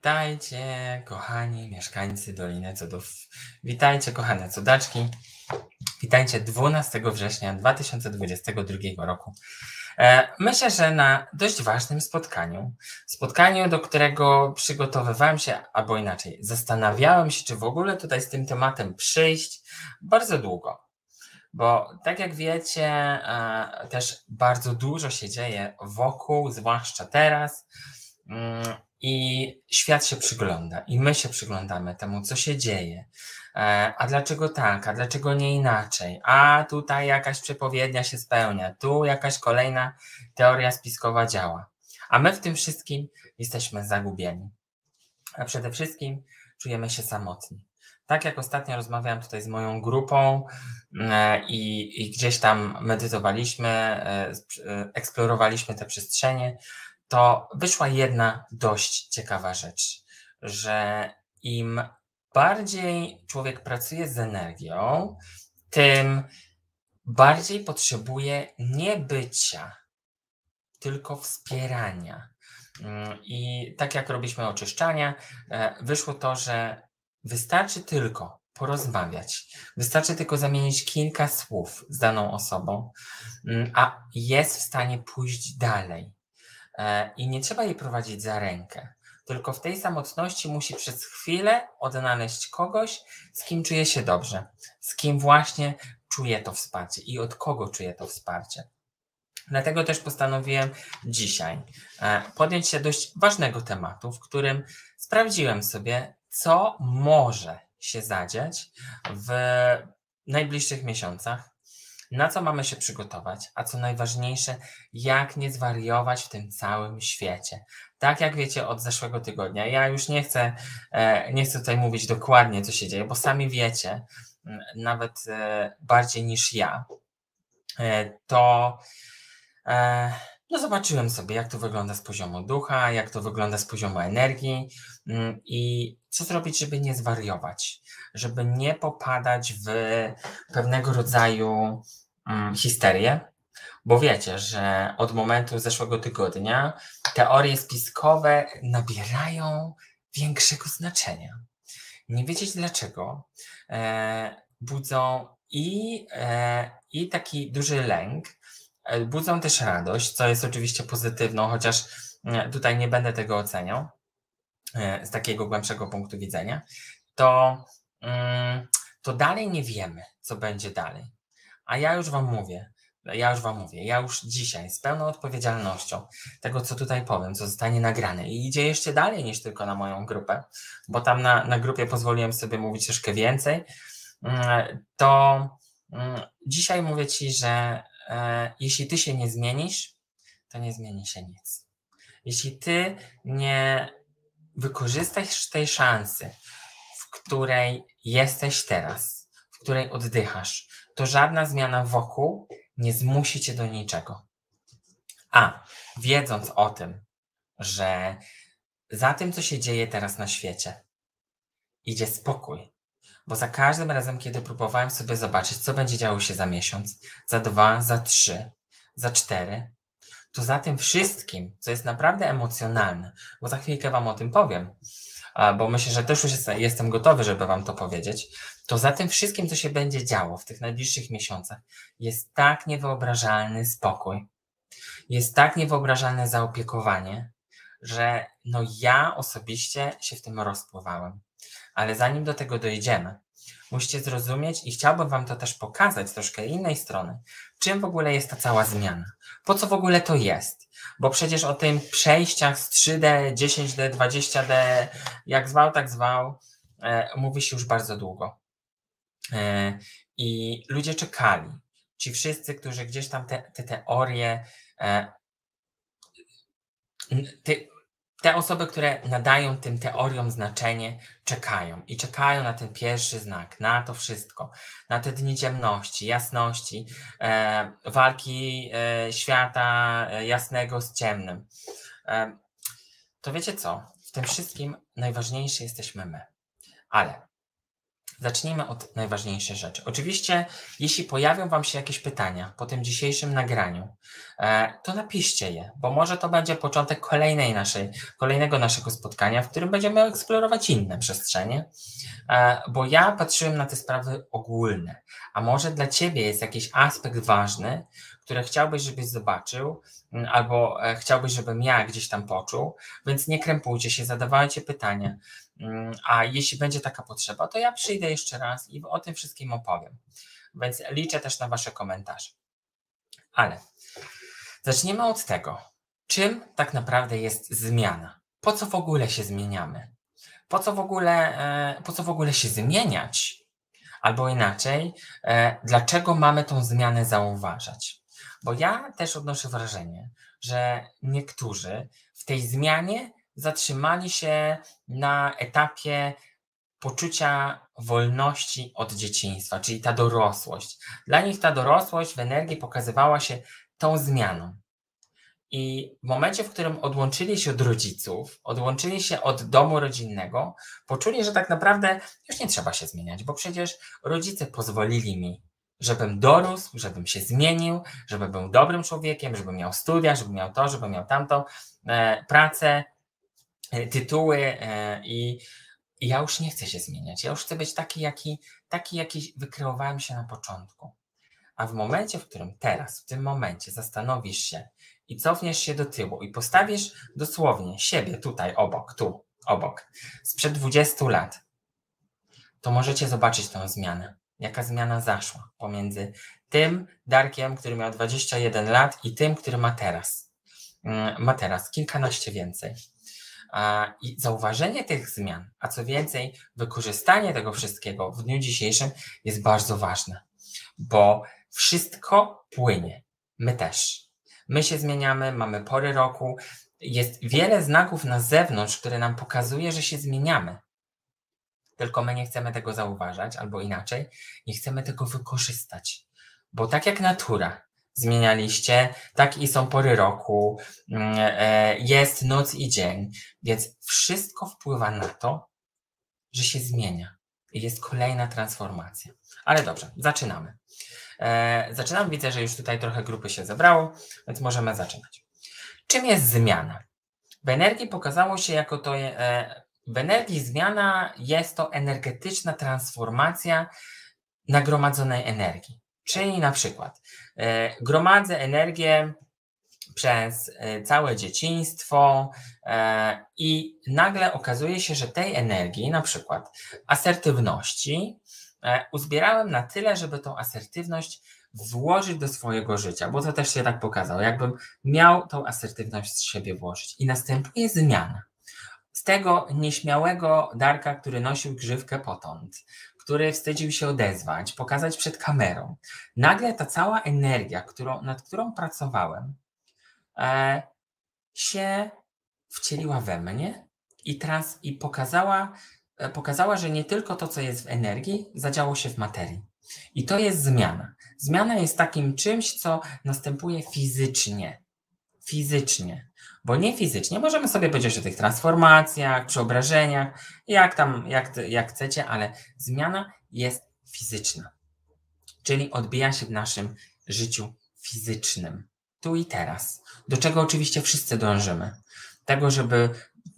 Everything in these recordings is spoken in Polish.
Witajcie, kochani mieszkańcy Doliny Cudów. Witajcie, kochane cudaczki. Witajcie 12 września 2022 roku. E, myślę, że na dość ważnym spotkaniu, spotkaniu, do którego przygotowywałem się, albo inaczej, zastanawiałem się, czy w ogóle tutaj z tym tematem przyjść bardzo długo. Bo tak jak wiecie, e, też bardzo dużo się dzieje wokół, zwłaszcza teraz. I świat się przygląda, i my się przyglądamy temu, co się dzieje. E, a dlaczego tak, a dlaczego nie inaczej? A tutaj jakaś przepowiednia się spełnia, tu jakaś kolejna teoria spiskowa działa. A my w tym wszystkim jesteśmy zagubieni. A przede wszystkim czujemy się samotni. Tak jak ostatnio rozmawiałem tutaj z moją grupą e, i, i gdzieś tam medytowaliśmy, e, eksplorowaliśmy te przestrzenie, to wyszła jedna dość ciekawa rzecz, że im bardziej człowiek pracuje z energią, tym bardziej potrzebuje nie bycia, tylko wspierania. Mm, I tak jak robiliśmy oczyszczania, e, wyszło to, że wystarczy tylko porozmawiać, wystarczy tylko zamienić kilka słów z daną osobą, mm, a jest w stanie pójść dalej i nie trzeba jej prowadzić za rękę. Tylko w tej samotności musi przez chwilę odnaleźć kogoś, z kim czuje się dobrze, z kim właśnie czuje to wsparcie i od kogo czuje to wsparcie. Dlatego też postanowiłem dzisiaj e, podjąć się dość ważnego tematu, w którym sprawdziłem sobie, co może się zadziać w najbliższych miesiącach, na co mamy się przygotować, a co najważniejsze, jak nie zwariować w tym całym świecie. Tak jak wiecie od zeszłego tygodnia, ja już nie chcę, e, nie chcę tutaj mówić dokładnie, co się dzieje, bo sami wiecie, nawet e, bardziej niż ja, e, to no zobaczyłem sobie, jak to wygląda z poziomu ducha, jak to wygląda z poziomu energii mm, i co zrobić, żeby nie zwariować, żeby nie popadać w pewnego rodzaju Mm, histerię, bo wiecie, że od momentu zeszłego tygodnia teorie spiskowe nabierają większego znaczenia. Nie wiedzieć dlaczego e, budzą i, e, i taki duży lęk, budzą też radość, co jest oczywiście pozytywną, chociaż e, tutaj nie będę tego oceniał e, z takiego głębszego punktu widzenia, to, mm, to dalej nie wiemy, co będzie dalej. A ja już Wam mówię, ja już Wam mówię, ja już dzisiaj z pełną odpowiedzialnością tego, co tutaj powiem, co zostanie nagrane i idzie jeszcze dalej niż tylko na moją grupę, bo tam na, na grupie pozwoliłem sobie mówić troszkę więcej, mm, to mm, dzisiaj mówię Ci, że e, jeśli Ty się nie zmienisz, to nie zmieni się nic. Jeśli Ty nie wykorzystasz tej szansy, w której jesteś teraz, w której oddychasz, to żadna zmiana wokół nie zmusi cię do niczego. A wiedząc o tym, że za tym, co się dzieje teraz na świecie, idzie spokój. Bo za każdym razem, kiedy próbowałem sobie zobaczyć, co będzie działo się za miesiąc, za dwa, za trzy, za cztery, to za tym wszystkim, co jest naprawdę emocjonalne, bo za chwilkę Wam o tym powiem, bo myślę, że też już jestem gotowy, żeby Wam to powiedzieć, to za tym wszystkim, co się będzie działo w tych najbliższych miesiącach, jest tak niewyobrażalny spokój, jest tak niewyobrażalne zaopiekowanie, że no ja osobiście się w tym rozpływałem. Ale zanim do tego dojdziemy, musicie zrozumieć i chciałbym Wam to też pokazać troszkę innej strony, czym w ogóle jest ta cała zmiana. Po co w ogóle to jest? Bo przecież o tym przejściach z 3D, 10D, 20D, jak zwał, tak zwał, e, mówi się już bardzo długo. E, I ludzie czekali. Ci wszyscy, którzy gdzieś tam te, te teorie, e, te, te osoby, które nadają tym teoriom znaczenie, czekają i czekają na ten pierwszy znak, na to wszystko, na te dni ciemności, jasności, e, walki e, świata e, jasnego z ciemnym. E, to wiecie co? W tym wszystkim najważniejsi jesteśmy my. Ale zacznijmy od najważniejszej rzeczy. Oczywiście, jeśli pojawią Wam się jakieś pytania po tym dzisiejszym nagraniu, e, to napiszcie je, bo może to będzie początek kolejnej naszej, kolejnego naszego spotkania, w którym będziemy eksplorować inne przestrzenie, e, bo ja patrzyłem na te sprawy ogólne, a może dla Ciebie jest jakiś aspekt ważny, które chciałbyś, żebyś zobaczył, albo e, chciałbyś, żebym ja gdzieś tam poczuł, więc nie krępujcie się, zadawajcie pytania. Mm, a jeśli będzie taka potrzeba, to ja przyjdę jeszcze raz i o tym wszystkim opowiem. Więc liczę też na Wasze komentarze. Ale zaczniemy od tego, czym tak naprawdę jest zmiana. Po co w ogóle się zmieniamy? Po co w ogóle, e, po co w ogóle się zmieniać? Albo inaczej, e, dlaczego mamy tą zmianę zauważać? Bo ja też odnoszę wrażenie, że niektórzy w tej zmianie zatrzymali się na etapie poczucia wolności od dzieciństwa, czyli ta dorosłość. Dla nich ta dorosłość w energii pokazywała się tą zmianą. I w momencie, w którym odłączyli się od rodziców, odłączyli się od domu rodzinnego, poczuli, że tak naprawdę już nie trzeba się zmieniać, bo przecież rodzice pozwolili mi żebym dorósł, żebym się zmienił, żebym był dobrym człowiekiem, żebym miał studia, żebym miał to, żebym miał tamto, e, pracę, tytuły e, i, i ja już nie chcę się zmieniać. Ja już chcę być taki, jaki, taki, jaki wykreowałem się na początku. A w momencie, w którym teraz, w tym momencie zastanowisz się i cofniesz się do tyłu i postawisz dosłownie siebie tutaj obok, tu, obok, sprzed 20 lat, to możecie zobaczyć tę zmianę jaka zmiana zaszła pomiędzy tym Darkiem, który miał 21 lat i tym, który ma teraz. Mm, ma teraz kilkanaście więcej. I zauważenie tych zmian, a co więcej, wykorzystanie tego wszystkiego w dniu dzisiejszym jest bardzo ważne, bo wszystko płynie. My też. My się zmieniamy, mamy pory roku. Jest wiele znaków na zewnątrz, które nam pokazuje, że się zmieniamy tylko my nie chcemy tego zauważać, albo inaczej, nie chcemy tego wykorzystać. Bo tak jak natura zmienialiście, tak i są pory roku, mm, e, jest noc i dzień, więc wszystko wpływa na to, że się zmienia. I jest kolejna transformacja. Ale dobrze, zaczynamy. E, zaczynam, widzę, że już tutaj trochę grupy się zebrało, więc możemy zaczynać. Czym jest zmiana? W energii pokazało się jako to e, w energii zmiana jest to energetyczna transformacja nagromadzonej energii. Czyli na przykład gromadzę energię przez e, całe dzieciństwo e, i nagle okazuje się, że tej energii, na przykład asertywności, e, uzbierałem na tyle, żeby tą asertywność włożyć do swojego życia, bo to też się tak pokazało, jakbym miał tą asertywność z siebie włożyć. I następuje zmiana. Z tego nieśmiałego Darka, który nosił grzywkę potąd, który wstydził się odezwać, pokazać przed kamerą. Nagle ta cała energia, którą, nad którą pracowałem, e, się wcieliła we mnie i, trans, i pokazała, e, pokazała, że nie tylko to, co jest w energii, zadziało się w materii. I to jest zmiana. Zmiana jest takim czymś, co następuje fizycznie. Fizycznie. Bo nie fizycznie. Możemy sobie powiedzieć o tych transformacjach, przeobrażeniach, jak tam, jak, jak chcecie, ale zmiana jest fizyczna. Czyli odbija się w naszym życiu fizycznym. Tu i teraz. Do czego oczywiście wszyscy dążymy. Tego, żeby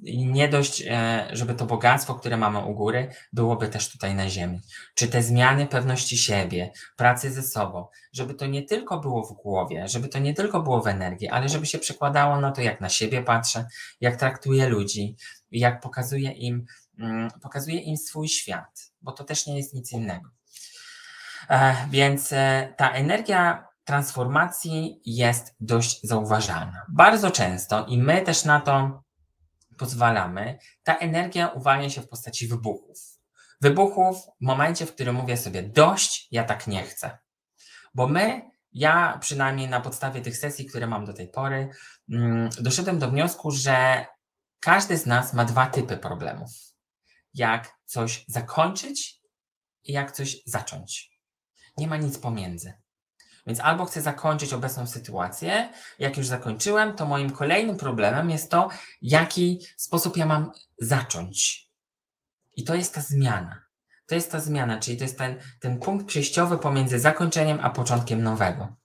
nie dość, e, żeby to bogactwo, które mamy u góry, byłoby też tutaj na ziemi. Czy te zmiany pewności siebie, pracy ze sobą, żeby to nie tylko było w głowie, żeby to nie tylko było w energii, ale żeby się przekładało na to, jak na siebie patrzę, jak traktuję ludzi, jak pokazuję im, mm, pokazuję im swój świat, bo to też nie jest nic innego. E, więc e, ta energia transformacji jest dość zauważalna. Bardzo często i my też na to pozwalamy, ta energia uwalnia się w postaci wybuchów. Wybuchów w momencie, w którym mówię sobie dość, ja tak nie chcę. Bo my, ja przynajmniej na podstawie tych sesji, które mam do tej pory, mm, doszedłem do wniosku, że każdy z nas ma dwa typy problemów. Jak coś zakończyć i jak coś zacząć. Nie ma nic pomiędzy. Więc albo chcę zakończyć obecną sytuację, jak już zakończyłem, to moim kolejnym problemem jest to, jaki sposób ja mam zacząć. I to jest ta zmiana. To jest ta zmiana, czyli to jest ten, ten punkt przejściowy pomiędzy zakończeniem a początkiem nowego.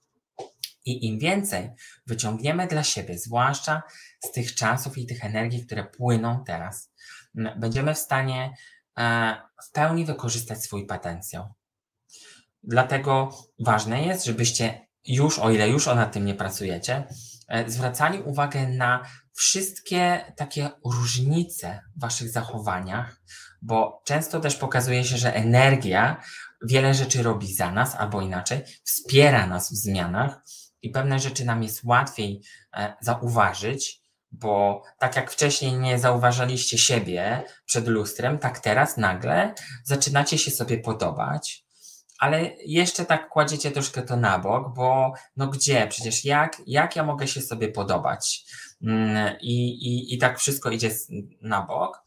I im więcej wyciągniemy dla siebie, zwłaszcza z tych czasów i tych energii, które płyną teraz, będziemy w stanie e, w pełni wykorzystać swój potencjał. Dlatego ważne jest, żebyście już, o ile już o nad tym nie pracujecie, e, zwracali uwagę na wszystkie takie różnice w waszych zachowaniach, bo często też pokazuje się, że energia wiele rzeczy robi za nas, albo inaczej, wspiera nas w zmianach i pewne rzeczy nam jest łatwiej e, zauważyć, bo tak jak wcześniej nie zauważaliście siebie przed lustrem, tak teraz nagle zaczynacie się sobie podobać, ale jeszcze tak kładziecie troszkę to na bok, bo no gdzie, przecież jak, jak ja mogę się sobie podobać? Mm, I, i, I tak wszystko idzie na bok,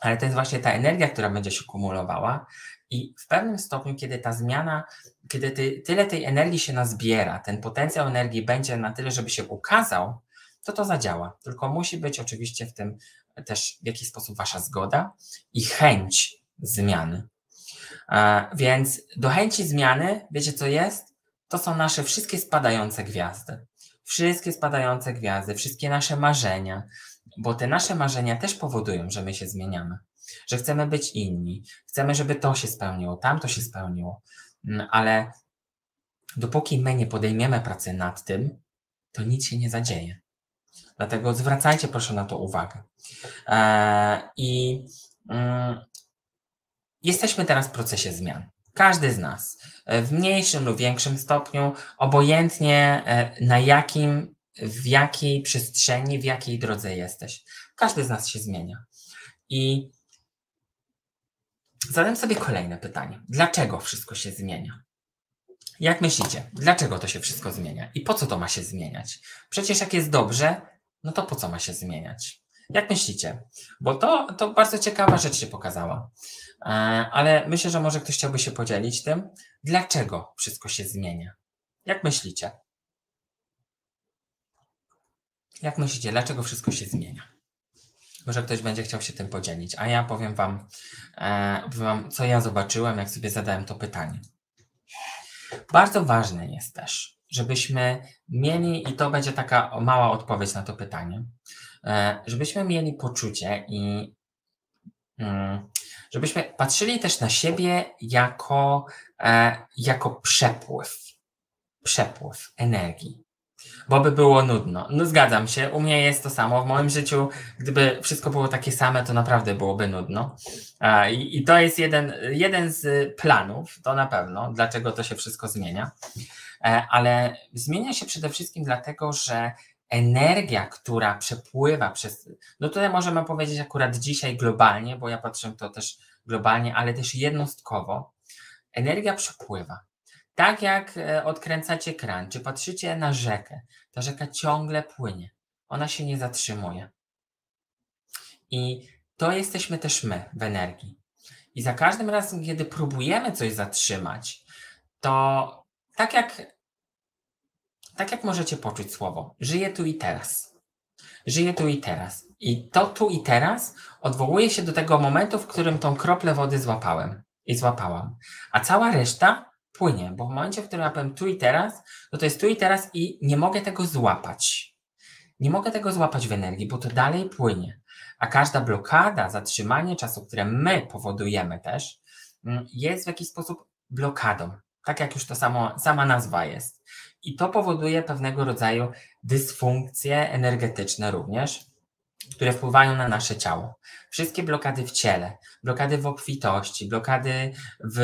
ale to jest właśnie ta energia, która będzie się kumulowała i w pewnym stopniu, kiedy ta zmiana, kiedy ty, tyle tej energii się nazbiera, ten potencjał energii będzie na tyle, żeby się ukazał, to to zadziała. Tylko musi być oczywiście w tym też w jakiś sposób wasza zgoda i chęć zmiany. Więc do chęci zmiany, wiecie co jest? To są nasze wszystkie spadające gwiazdy. Wszystkie spadające gwiazdy, wszystkie nasze marzenia, bo te nasze marzenia też powodują, że my się zmieniamy, że chcemy być inni, chcemy, żeby to się spełniło, tamto się spełniło, mm, ale dopóki my nie podejmiemy pracy nad tym, to nic się nie zadzieje. Dlatego zwracajcie proszę na to uwagę. Eee, I mm, Jesteśmy teraz w procesie zmian. Każdy z nas, e, w mniejszym lub większym stopniu, obojętnie e, na jakim, w jakiej przestrzeni, w jakiej drodze jesteś. Każdy z nas się zmienia. I zadam sobie kolejne pytanie. Dlaczego wszystko się zmienia? Jak myślicie, dlaczego to się wszystko zmienia i po co to ma się zmieniać? Przecież jak jest dobrze, no to po co ma się zmieniać? Jak myślicie? Bo to, to bardzo ciekawa rzecz się pokazała. E, ale myślę, że może ktoś chciałby się podzielić tym, dlaczego wszystko się zmienia. Jak myślicie? Jak myślicie, dlaczego wszystko się zmienia? Może ktoś będzie chciał się tym podzielić, a ja powiem wam, e, wam, co ja zobaczyłem, jak sobie zadałem to pytanie. Bardzo ważne jest też, żebyśmy mieli, i to będzie taka mała odpowiedź na to pytanie, e, żebyśmy mieli poczucie i mm, żebyśmy patrzyli też na siebie jako, e, jako przepływ, przepływ energii. Bo by było nudno. No zgadzam się, u mnie jest to samo. W moim życiu, gdyby wszystko było takie same, to naprawdę byłoby nudno. E, I, i to jest jeden, jeden z planów, to na pewno, dlaczego to się wszystko zmienia. E, ale zmienia się przede wszystkim dlatego, że energia, która przepływa przez. No tutaj możemy powiedzieć akurat dzisiaj globalnie, bo ja patrzę to też globalnie, ale też jednostkowo. Energia przepływa. Tak jak e, odkręcacie kran, czy patrzycie na rzekę, ta rzeka ciągle płynie. Ona się nie zatrzymuje. I to jesteśmy też my w energii. I za każdym razem, kiedy próbujemy coś zatrzymać, to tak jak tak jak możecie poczuć słowo, żyję tu i teraz. Żyję tu i teraz. I to tu i teraz odwołuje się do tego momentu, w którym tą kroplę wody złapałem i złapałam. A cała reszta płynie, bo w momencie, w którym ja powiem tu i teraz, no to jest tu i teraz i nie mogę tego złapać. Nie mogę tego złapać w energii, bo to dalej płynie. A każda blokada, zatrzymanie czasu, które my powodujemy też, mm, jest w jakiś sposób blokadą. Tak jak już to samo, sama nazwa jest. I to powoduje pewnego rodzaju dysfunkcje energetyczne również, które wpływają na nasze ciało. Wszystkie blokady w ciele, blokady w obfitości, blokady w,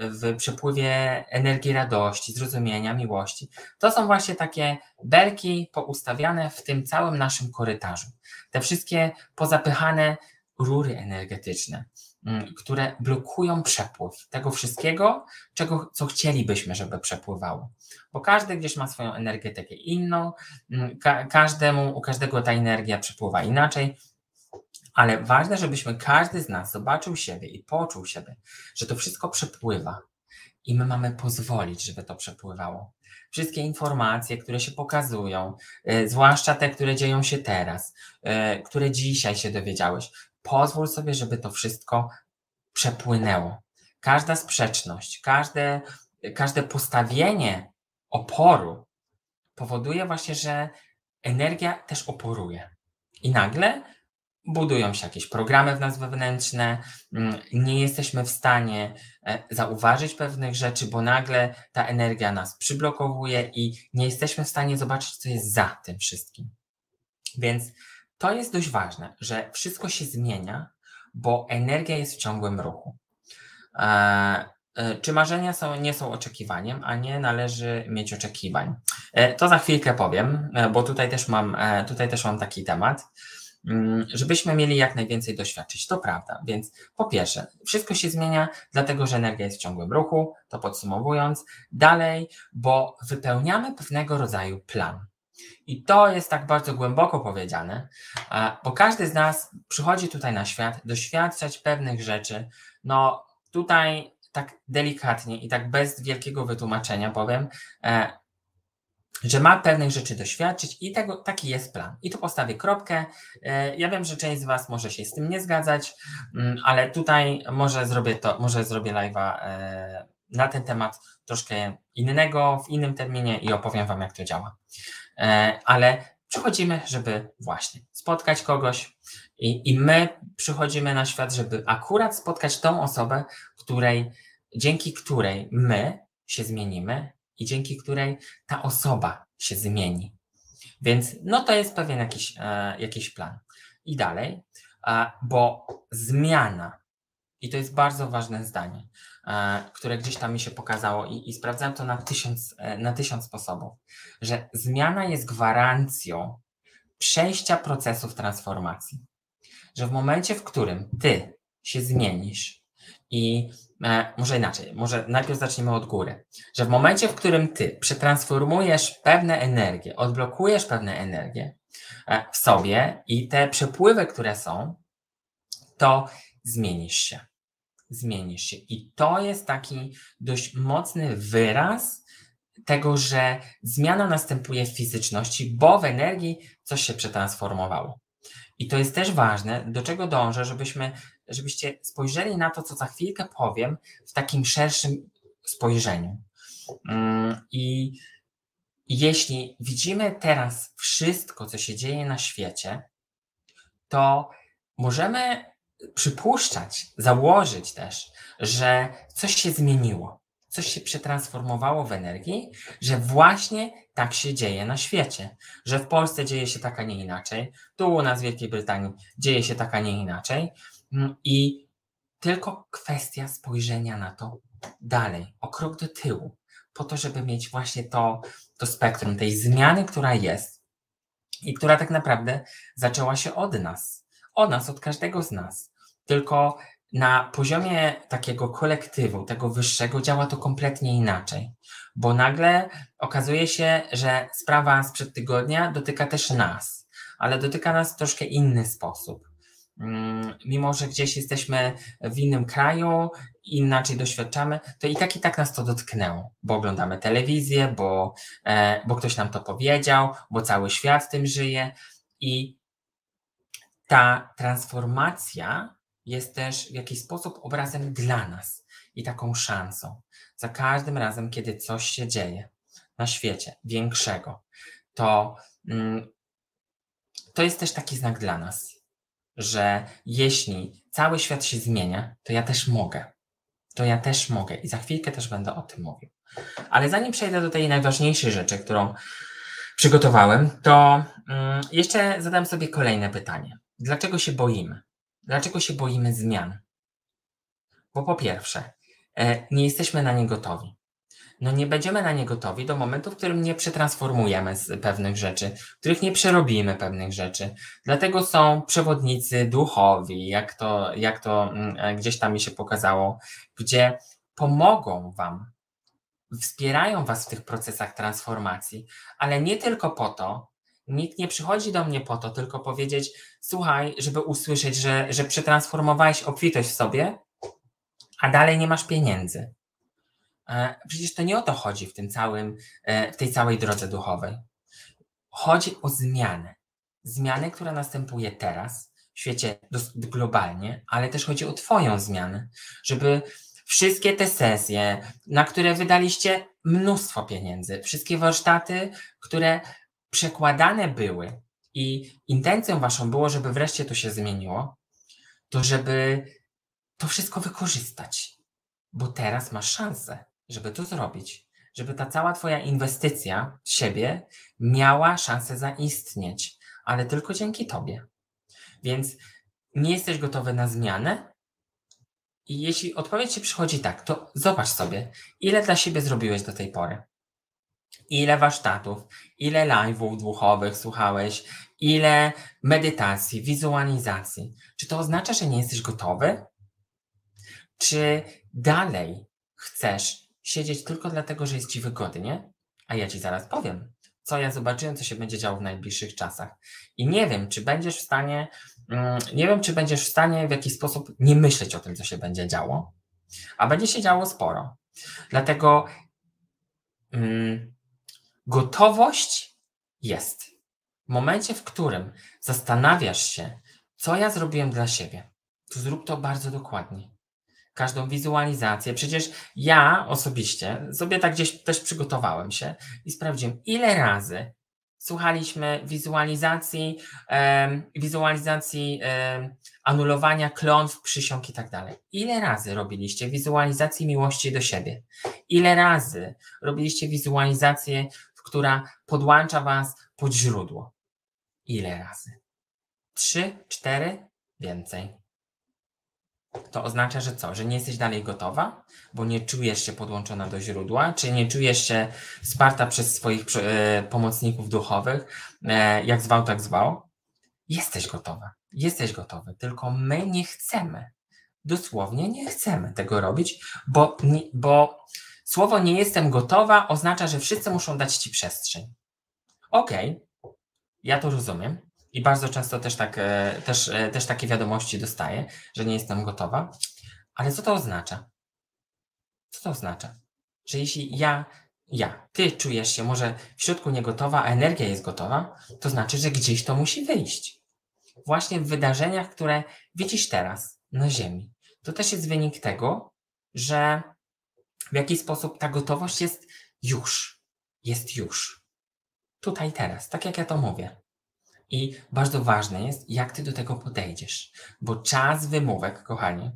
w przepływie energii radości, zrozumienia, miłości, to są właśnie takie belki poustawiane w tym całym naszym korytarzu. Te wszystkie pozapychane rury energetyczne. Mm, które blokują przepływ tego wszystkiego, czego, co chcielibyśmy, żeby przepływało. Bo każdy gdzieś ma swoją energetykę inną, mm, ka każdemu, u każdego ta energia przepływa inaczej, ale ważne, żebyśmy każdy z nas zobaczył siebie i poczuł siebie, że to wszystko przepływa i my mamy pozwolić, żeby to przepływało. Wszystkie informacje, które się pokazują, y, zwłaszcza te, które dzieją się teraz, y, które dzisiaj się dowiedziałeś, pozwól sobie, żeby to wszystko przepłynęło. każda sprzeczność, każde, każde postawienie oporu powoduje właśnie, że energia też oporuje. I nagle budują się jakieś programy w nas wewnętrzne, mm, nie jesteśmy w stanie e, zauważyć pewnych rzeczy, bo nagle ta energia nas przyblokowuje i nie jesteśmy w stanie zobaczyć, co jest za tym wszystkim. Więc to jest dość ważne, że wszystko się zmienia, bo energia jest w ciągłym ruchu. E, e, czy marzenia są, nie są oczekiwaniem, a nie należy mieć oczekiwań? To za chwilkę powiem, bo tutaj też mam, tutaj też mam taki temat. Mm, żebyśmy mieli jak najwięcej doświadczyć. To prawda. Więc po pierwsze, wszystko się zmienia, dlatego że energia jest w ciągłym ruchu, to podsumowując. Dalej, bo wypełniamy pewnego rodzaju plan. I to jest tak bardzo głęboko powiedziane, bo każdy z nas przychodzi tutaj na świat doświadczać pewnych rzeczy. No tutaj tak delikatnie i tak bez wielkiego wytłumaczenia powiem, e, że ma pewnych rzeczy doświadczyć i tego, taki jest plan. I tu postawię kropkę. E, ja wiem, że część z Was może się z tym nie zgadzać, mm, ale tutaj może zrobię to, może zrobię live'a e, na ten temat troszkę innego, w innym terminie i opowiem Wam, jak to działa. E, ale przychodzimy, żeby właśnie spotkać kogoś i, i my przychodzimy na świat, żeby akurat spotkać tą osobę, której, dzięki której my się zmienimy i dzięki której ta osoba się zmieni. Więc no to jest pewien jakiś, e, jakiś plan. I dalej, e, bo zmiana, i to jest bardzo ważne zdanie, które gdzieś tam mi się pokazało i, i sprawdzałem to na tysiąc, e, na tysiąc sposobów, że zmiana jest gwarancją przejścia procesów transformacji. Że w momencie, w którym ty się zmienisz i E, może inaczej, może najpierw zacznijmy od góry, że w momencie, w którym ty przetransformujesz pewne energie, odblokujesz pewne energie e, w sobie i te przepływy, które są, to zmienisz się. Zmienisz się. I to jest taki dość mocny wyraz tego, że zmiana następuje w fizyczności, bo w energii coś się przetransformowało. I to jest też ważne, do czego dążę, żebyśmy żebyście spojrzeli na to, co za chwilkę powiem, w takim szerszym spojrzeniu. Mm, I jeśli widzimy teraz wszystko, co się dzieje na świecie, to możemy przypuszczać, założyć też, że coś się zmieniło, coś się przetransformowało w energii, że właśnie tak się dzieje na świecie, że w Polsce dzieje się tak, a nie inaczej, tu u nas w Wielkiej Brytanii dzieje się tak, a nie inaczej, Mm, I tylko kwestia spojrzenia na to dalej, o krok do tyłu, po to, żeby mieć właśnie to, to spektrum tej zmiany, która jest i która tak naprawdę zaczęła się od nas, od nas, od każdego z nas. Tylko na poziomie takiego kolektywu, tego wyższego, działa to kompletnie inaczej, bo nagle okazuje się, że sprawa sprzed tygodnia dotyka też nas, ale dotyka nas w troszkę inny sposób. Mm, mimo że gdzieś jesteśmy w innym kraju, inaczej doświadczamy, to i tak i tak nas to dotknęło, bo oglądamy telewizję, bo, e, bo ktoś nam to powiedział, bo cały świat tym żyje i ta transformacja jest też w jakiś sposób obrazem dla nas i taką szansą. Za każdym razem, kiedy coś się dzieje na świecie większego, to, mm, to jest też taki znak dla nas że jeśli cały świat się zmienia, to ja też mogę. To ja też mogę i za chwilkę też będę o tym mówił. Ale zanim przejdę do tej najważniejszej rzeczy, którą przygotowałem, to um, jeszcze zadam sobie kolejne pytanie. Dlaczego się boimy? Dlaczego się boimy zmian? Bo po pierwsze, e, nie jesteśmy na nie gotowi no nie będziemy na nie gotowi do momentu, w którym nie przetransformujemy z pewnych rzeczy, w których nie przerobimy pewnych rzeczy. Dlatego są przewodnicy duchowi, jak to, jak to mm, e, gdzieś tam mi się pokazało, gdzie pomogą Wam, wspierają Was w tych procesach transformacji, ale nie tylko po to, nikt nie przychodzi do mnie po to, tylko powiedzieć, słuchaj, żeby usłyszeć, że, że przetransformowałeś obfitość w sobie, a dalej nie masz pieniędzy. E, przecież to nie o to chodzi w tym całym, e, w tej całej drodze duchowej. Chodzi o zmianę. Zmianę, która następuje teraz w świecie globalnie, ale też chodzi o Twoją zmianę, żeby wszystkie te sesje, na które wydaliście mnóstwo pieniędzy, wszystkie warsztaty, które przekładane były i intencją waszą było, żeby wreszcie to się zmieniło, to żeby to wszystko wykorzystać, bo teraz masz szansę, żeby to zrobić, żeby ta cała twoja inwestycja w siebie miała szansę zaistnieć, ale tylko dzięki tobie. Więc nie jesteś gotowy na zmianę? I jeśli odpowiedź ci przychodzi tak, to zobacz sobie, ile dla siebie zrobiłeś do tej pory. Ile warsztatów, ile live'ów duchowych słuchałeś, ile medytacji, wizualizacji. Czy to oznacza, że nie jesteś gotowy? Czy dalej chcesz siedzieć tylko dlatego, że jest ci wygodnie? A ja ci zaraz powiem, co ja zobaczyłem, co się będzie działo w najbliższych czasach. I nie wiem, czy będziesz w stanie, mm, nie wiem, czy będziesz w stanie w jakiś sposób nie myśleć o tym, co się będzie działo, a będzie się działo sporo. Dlatego hmm, gotowość jest. W momencie, w którym zastanawiasz się, co ja zrobiłem dla siebie, to zrób to bardzo dokładnie każdą wizualizację. Przecież ja osobiście sobie tak gdzieś też przygotowałem się i sprawdziłem, ile razy słuchaliśmy wizualizacji, wizualizacji anulowania klątw, przysiąg i tak dalej. Ile razy robiliście wizualizację miłości do siebie? Ile razy robiliście wizualizację, która podłącza was pod źródło? Ile razy? Trzy, cztery? Więcej to oznacza, że co? Że nie jesteś dalej gotowa, bo nie czujesz się podłączona do źródła, czy nie czujesz się wsparta przez swoich e, pomocników duchowych, e, jak zwał, tak zwał. Jesteś gotowa, jesteś gotowy, tylko my nie chcemy. Dosłownie nie chcemy tego robić, bo, bo słowo nie jestem gotowa oznacza, że wszyscy muszą dać ci przestrzeń. Okej, okay, ja to rozumiem, i bardzo często też, tak, e, też, e, też takie wiadomości dostaję, że nie jestem gotowa. Ale co to oznacza? Co to oznacza? Że jeśli ja, ja, ty czujesz się może w środku niegotowa, a energia jest gotowa, to znaczy, że gdzieś to musi wyjść. Właśnie w wydarzeniach, które widzisz teraz na Ziemi. To też jest wynik tego, że w jakiś sposób ta gotowość jest już. Jest już. Tutaj, teraz, tak jak ja to mówię. I bardzo ważne jest, jak ty do tego podejdziesz, bo czas wymówek, kochani,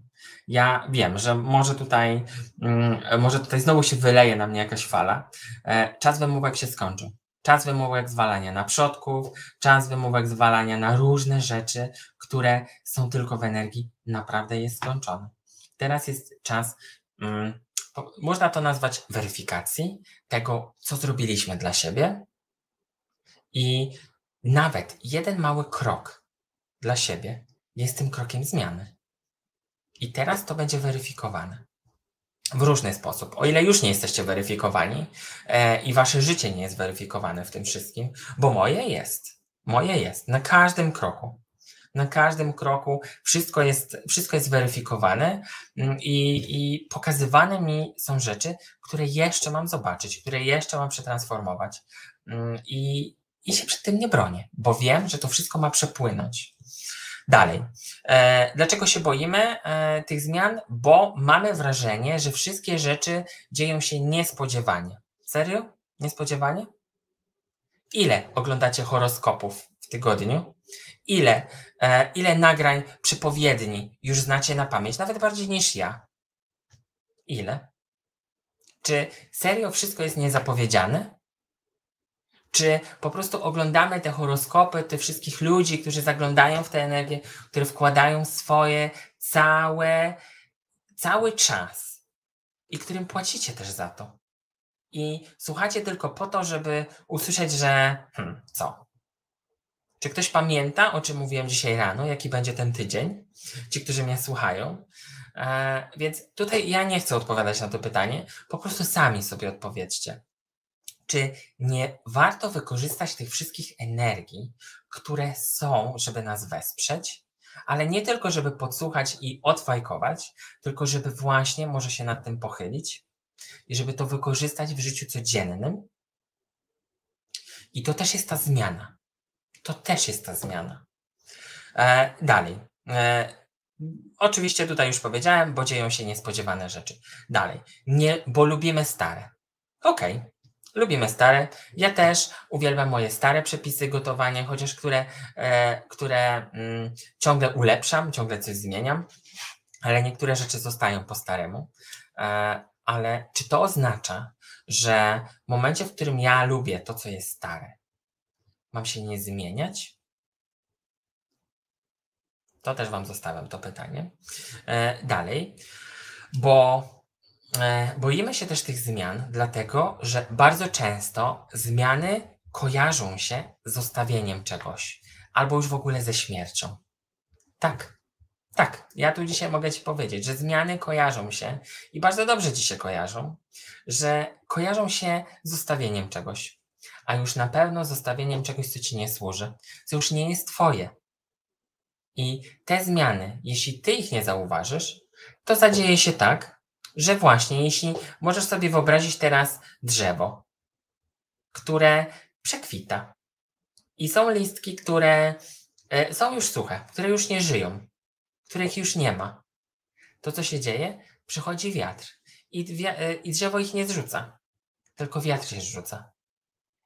ja wiem, że może tutaj, mm, może tutaj znowu się wyleje na mnie jakaś fala. E, czas wymówek się skończył. Czas wymówek zwalania na przodków, czas wymówek zwalania na różne rzeczy, które są tylko w energii, naprawdę jest skończony. Teraz jest czas, mm, można to nazwać weryfikacji tego, co zrobiliśmy dla siebie i nawet jeden mały krok dla siebie jest tym krokiem zmiany. I teraz to będzie weryfikowane w różny sposób. O ile już nie jesteście weryfikowani e, i wasze życie nie jest weryfikowane w tym wszystkim, bo moje jest. Moje jest na każdym kroku. Na każdym kroku wszystko jest, wszystko jest weryfikowane mm, i, i pokazywane mi są rzeczy, które jeszcze mam zobaczyć, które jeszcze mam przetransformować. Mm, I, i się przed tym nie bronię, bo wiem, że to wszystko ma przepłynąć. Dalej. E, dlaczego się boimy e, tych zmian? Bo mamy wrażenie, że wszystkie rzeczy dzieją się niespodziewanie. Serio? Niespodziewanie? Ile oglądacie horoskopów tygodniu? Ile, e, ile nagrań przepowiedni już znacie na pamięć, nawet bardziej niż ja? Ile? Czy serio wszystko jest niezapowiedziane? Czy po prostu oglądamy te horoskopy, tych wszystkich ludzi, którzy zaglądają w tę energię, które wkładają swoje całe, cały czas i którym płacicie też za to. I słuchacie tylko po to, żeby usłyszeć, że hmm, co? Czy ktoś pamięta, o czym mówiłem dzisiaj rano, jaki będzie ten tydzień? Ci, którzy mnie słuchają. E, więc tutaj ja nie chcę odpowiadać na to pytanie, po prostu sami sobie odpowiedzcie czy nie warto wykorzystać tych wszystkich energii, które są, żeby nas wesprzeć, ale nie tylko, żeby podsłuchać i odfajkować, tylko żeby właśnie może się nad tym pochylić i żeby to wykorzystać w życiu codziennym. I to też jest ta zmiana. To też jest ta zmiana. E, dalej. E, Oczywiście tutaj już powiedziałem, bo dzieją się niespodziewane rzeczy. Dalej, nie, bo lubimy stare. Okej, okay. lubimy stare. Ja też uwielbiam moje stare przepisy gotowania, chociaż które, e, które mm, ciągle ulepszam, ciągle coś zmieniam, ale niektóre rzeczy zostają po staremu. E, ale czy to oznacza, że w momencie, w którym ja lubię to, co jest stare, mam się nie zmieniać? To też Wam zostawiam to pytanie. E, dalej, bo e, boimy się też tych zmian, dlatego że bardzo często zmiany kojarzą się z zostawieniem czegoś albo już w ogóle ze śmiercią. Tak, tak, ja tu dzisiaj mogę Ci powiedzieć, że zmiany kojarzą się i bardzo dobrze Ci się kojarzą, że kojarzą się z zostawieniem czegoś, a już na pewno zostawieniem czegoś, co Ci nie służy, co już nie jest Twoje, i te zmiany, jeśli ty ich nie zauważysz, to zadzieje się tak, że właśnie jeśli możesz sobie wyobrazić teraz drzewo, które przekwita. I są listki, które e, są już suche, które już nie żyją, których już nie ma, to co się dzieje? Przychodzi wiatr. I, e, i drzewo ich nie zrzuca, tylko wiatr się zrzuca.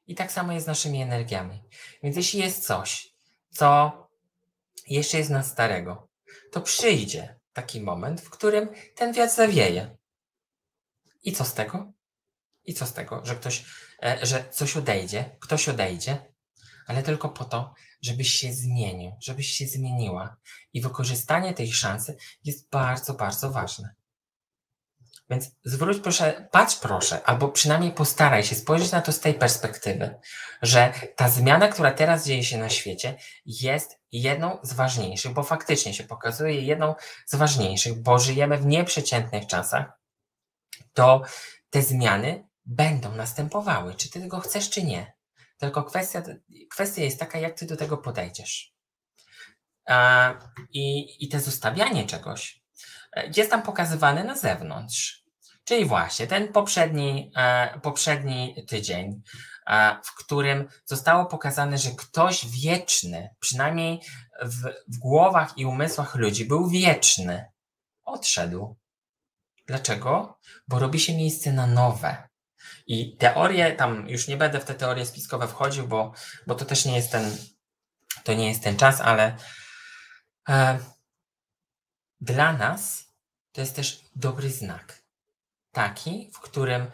I tak samo jest z naszymi energiami. Więc jeśli jest coś, co jeszcze jest na starego, to przyjdzie taki moment, w którym ten wiatr zawieje. I co z tego? I co z tego, że ktoś, e, że coś odejdzie, ktoś odejdzie, ale tylko po to, żebyś się zmienił, żebyś się zmieniła. I wykorzystanie tej szansy jest bardzo, bardzo ważne. Więc zwróć proszę, patrz proszę, albo przynajmniej postaraj się spojrzeć na to z tej perspektywy, że ta zmiana, która teraz dzieje się na świecie, jest jedną z ważniejszych, bo faktycznie się pokazuje jedną z ważniejszych, bo żyjemy w nieprzeciętnych czasach, to te zmiany będą następowały, czy ty tego chcesz, czy nie. Tylko kwestia, kwestia jest taka, jak ty do tego podejdziesz. I, i te zostawianie czegoś jest tam pokazywane na zewnątrz. Czyli właśnie ten poprzedni, e, poprzedni tydzień, e, w którym zostało pokazane, że ktoś wieczny, przynajmniej w, w głowach i umysłach ludzi, był wieczny, odszedł. Dlaczego? Bo robi się miejsce na nowe. I teorie, tam już nie będę w te teorie spiskowe wchodził, bo, bo to też nie jest ten, to nie jest ten czas, ale e, dla nas to jest też dobry znak. Taki, w którym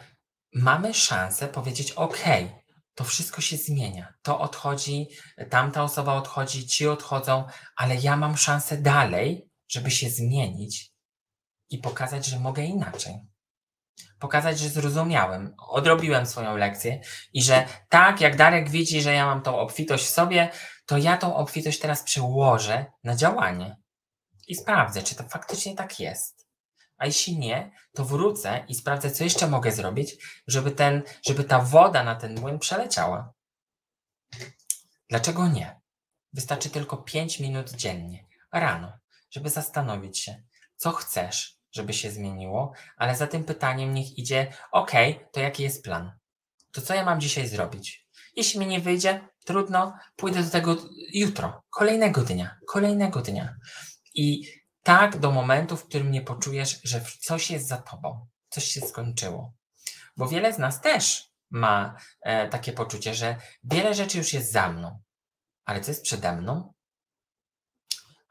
mamy szansę powiedzieć: OK, to wszystko się zmienia. To odchodzi, tamta osoba odchodzi, ci odchodzą, ale ja mam szansę dalej, żeby się zmienić i pokazać, że mogę inaczej. Pokazać, że zrozumiałem, odrobiłem swoją lekcję i że tak jak Darek widzi, że ja mam tą obfitość w sobie, to ja tą obfitość teraz przełożę na działanie i sprawdzę, czy to faktycznie tak jest. A jeśli nie, to wrócę i sprawdzę, co jeszcze mogę zrobić, żeby, ten, żeby ta woda na ten młyn przeleciała. Dlaczego nie? Wystarczy tylko 5 minut dziennie, rano, żeby zastanowić się, co chcesz, żeby się zmieniło, ale za tym pytaniem niech idzie, ok, to jaki jest plan? To co ja mam dzisiaj zrobić? Jeśli mi nie wyjdzie, trudno, pójdę do tego jutro, kolejnego dnia, kolejnego dnia. I tak do momentu, w którym nie poczujesz, że coś jest za tobą, coś się skończyło. Bo wiele z nas też ma e, takie poczucie, że wiele rzeczy już jest za mną, ale co jest przede mną?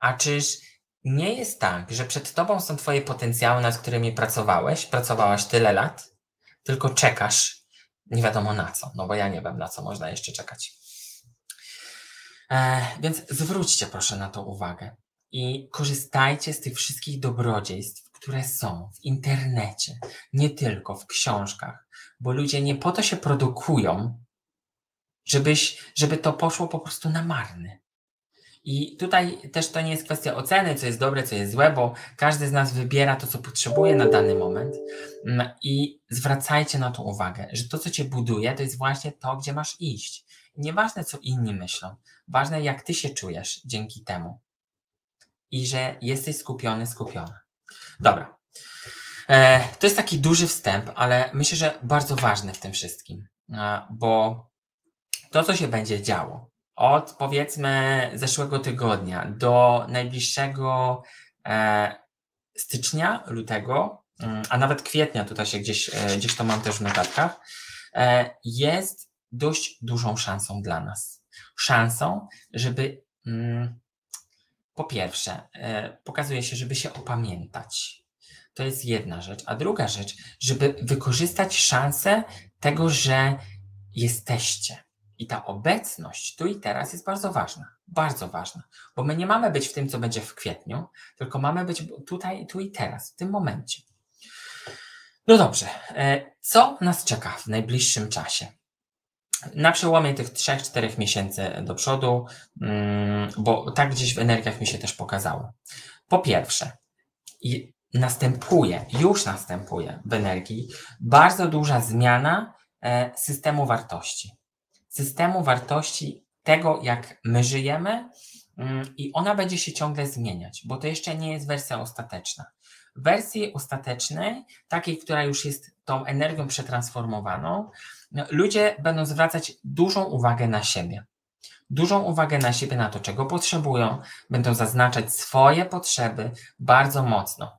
A czyż nie jest tak, że przed tobą są twoje potencjały, nad którymi pracowałeś, pracowałaś tyle lat, tylko czekasz nie wiadomo na co, no bo ja nie wiem na co można jeszcze czekać. E, więc zwróćcie proszę na to uwagę i korzystajcie z tych wszystkich dobrodziejstw, które są w internecie, nie tylko w książkach, bo ludzie nie po to się produkują, żebyś, żeby to poszło po prostu na marny. I tutaj też to nie jest kwestia oceny, co jest dobre, co jest złe, bo każdy z nas wybiera to, co potrzebuje na dany moment. Mm, I zwracajcie na to uwagę, że to, co cię buduje, to jest właśnie to, gdzie masz iść. Nieważne, co inni myślą, ważne, jak ty się czujesz dzięki temu i że jesteś skupiony, skupiona. Dobra. E, to jest taki duży wstęp, ale myślę, że bardzo ważny w tym wszystkim, bo to, co się będzie działo od powiedzmy zeszłego tygodnia do najbliższego stycznia, lutego, mm, a nawet kwietnia, tutaj się gdzieś, gdzieś to mam też w notatkach, jest dość dużą szansą dla nas. Szansą, żeby mm, po pierwsze, pokazuje się, żeby się opamiętać. To jest jedna rzecz. A druga rzecz, żeby wykorzystać szansę tego, że jesteście. I ta obecność tu i teraz jest bardzo ważna. Bardzo ważna. Bo my nie mamy być w tym, co będzie w kwietniu, tylko mamy być tutaj, tu i teraz, w tym momencie. No dobrze. E, co nas czeka w najbliższym czasie? Na przełomie tych 3-4 miesięcy do przodu, mm, bo tak gdzieś w energiach mi się też pokazało. Po pierwsze, następuje, już następuje w energii bardzo duża zmiana e, systemu wartości. Systemu wartości tego, jak my żyjemy, mm, i ona będzie się ciągle zmieniać, bo to jeszcze nie jest wersja ostateczna. W wersji ostatecznej, takiej, która już jest tą energią przetransformowaną, ludzie będą zwracać dużą uwagę na siebie. Dużą uwagę na siebie, na to, czego potrzebują, będą zaznaczać swoje potrzeby bardzo mocno.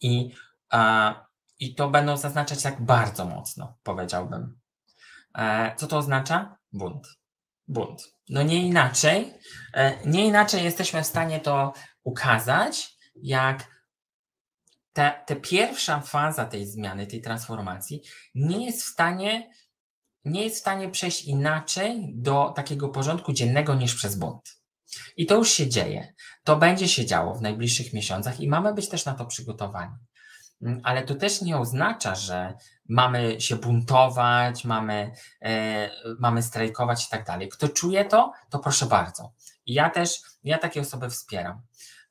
I, i to będą zaznaczać tak bardzo mocno, powiedziałbym. E, co to oznacza? Bunt. Bunt. No nie inaczej, e, nie inaczej jesteśmy w stanie to ukazać, jak ta, ta pierwsza faza tej zmiany, tej transformacji nie jest w stanie nie jest w stanie przejść inaczej do takiego porządku dziennego niż przez bunt. I to już się dzieje. To będzie się działo w najbliższych miesiącach i mamy być też na to przygotowani. Mm, ale to też nie oznacza, że mamy się buntować, mamy, e, mamy strajkować i tak dalej. Kto czuje to, to proszę bardzo. I ja też, ja takie osoby wspieram.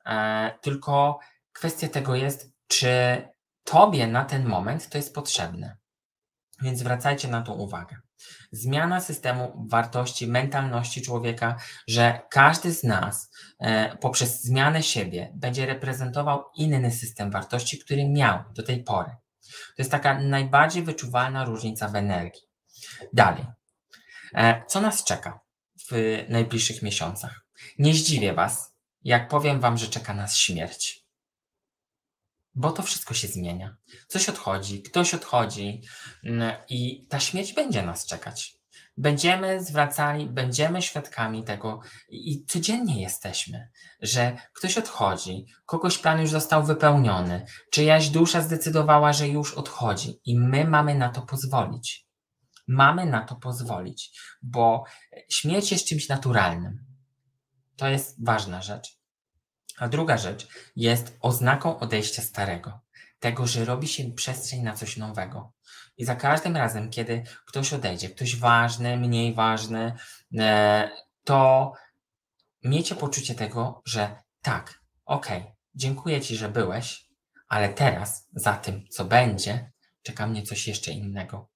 E, tylko kwestia tego jest, czy tobie na ten moment to jest potrzebne. Więc zwracajcie na to uwagę. Zmiana systemu wartości, mentalności człowieka, że każdy z nas e, poprzez zmianę siebie będzie reprezentował inny system wartości, który miał do tej pory. To jest taka najbardziej wyczuwalna różnica w energii. Dalej. E, co nas czeka w najbliższych miesiącach? Nie zdziwię Was, jak powiem Wam, że czeka nas śmierć bo to wszystko się zmienia. Coś odchodzi, ktoś odchodzi mm, i ta śmierć będzie nas czekać. Będziemy zwracali, będziemy świadkami tego i codziennie jesteśmy, że ktoś odchodzi, kogoś plan już został wypełniony, czyjaś dusza zdecydowała, że już odchodzi i my mamy na to pozwolić. Mamy na to pozwolić, bo śmierć jest czymś naturalnym. To jest ważna rzecz. A druga rzecz jest oznaką odejścia starego, tego, że robi się przestrzeń na coś nowego. I za każdym razem, kiedy ktoś odejdzie, ktoś ważny, mniej ważny, e, to miejcie poczucie tego, że tak, okej, dziękuję Ci, że byłeś, ale teraz za tym, co będzie, czeka mnie coś jeszcze innego.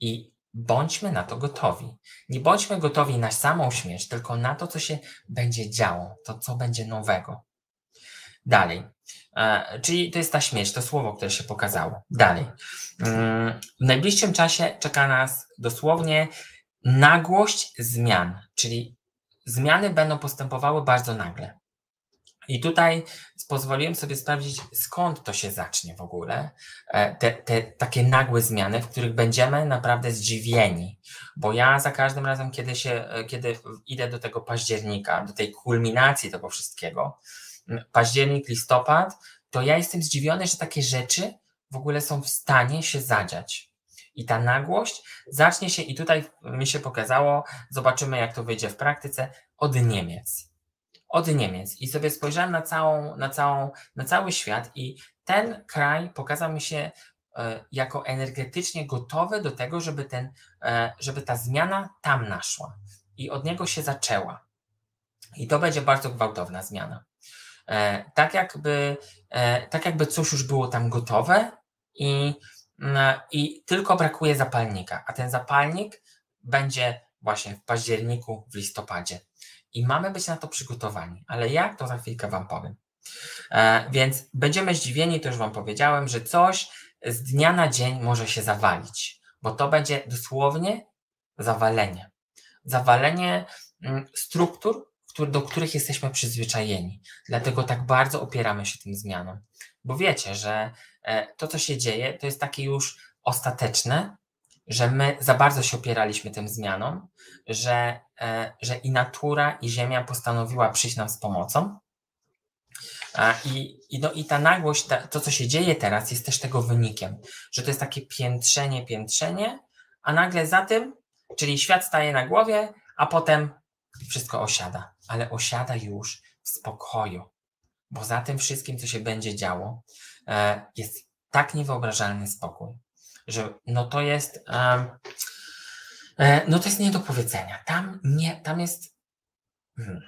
I bądźmy na to gotowi. Nie bądźmy gotowi na samą śmierć, tylko na to, co się będzie działo, to, co będzie nowego. Dalej. E, czyli to jest ta śmierć, to słowo, które się pokazało. Dalej. Mm, w najbliższym czasie czeka nas dosłownie nagłość zmian, czyli zmiany będą postępowały bardzo nagle. I tutaj pozwoliłem sobie sprawdzić, skąd to się zacznie w ogóle. E, te, te takie nagłe zmiany, w których będziemy naprawdę zdziwieni. Bo ja za każdym razem, kiedy, się, e, kiedy idę do tego października, do tej kulminacji tego wszystkiego, październik, listopad, to ja jestem zdziwiony, że takie rzeczy w ogóle są w stanie się zadziać. I ta nagłość zacznie się, i tutaj mi się pokazało, zobaczymy jak to wyjdzie w praktyce, od Niemiec. Od Niemiec. I sobie spojrzałem na, całą, na, całą, na cały świat, i ten kraj pokazał mi się e, jako energetycznie gotowy do tego, żeby, ten, e, żeby ta zmiana tam naszła. I od niego się zaczęła. I to będzie bardzo gwałtowna zmiana. E, tak jakby, e, tak jakby coś już było tam gotowe i, mm, i tylko brakuje zapalnika, a ten zapalnik będzie właśnie w październiku, w listopadzie. I mamy być na to przygotowani, ale jak to za chwilkę Wam powiem. E, więc będziemy zdziwieni, to już Wam powiedziałem, że coś z dnia na dzień może się zawalić, bo to będzie dosłownie zawalenie. Zawalenie mm, struktur, do których jesteśmy przyzwyczajeni. Dlatego tak bardzo opieramy się tym zmianom. Bo wiecie, że e, to, co się dzieje, to jest takie już ostateczne, że my za bardzo się opieraliśmy tym zmianom, że, e, że i natura, i Ziemia postanowiła przyjść nam z pomocą. I, i, no, i ta nagłość, ta, to co się dzieje teraz, jest też tego wynikiem, że to jest takie piętrzenie, piętrzenie, a nagle za tym, czyli świat staje na głowie, a potem wszystko osiada, ale osiada już w spokoju, bo za tym wszystkim, co się będzie działo, e, jest tak niewyobrażalny spokój, że no to jest, e, no to jest nie do powiedzenia. Tam nie, tam jest, hmm,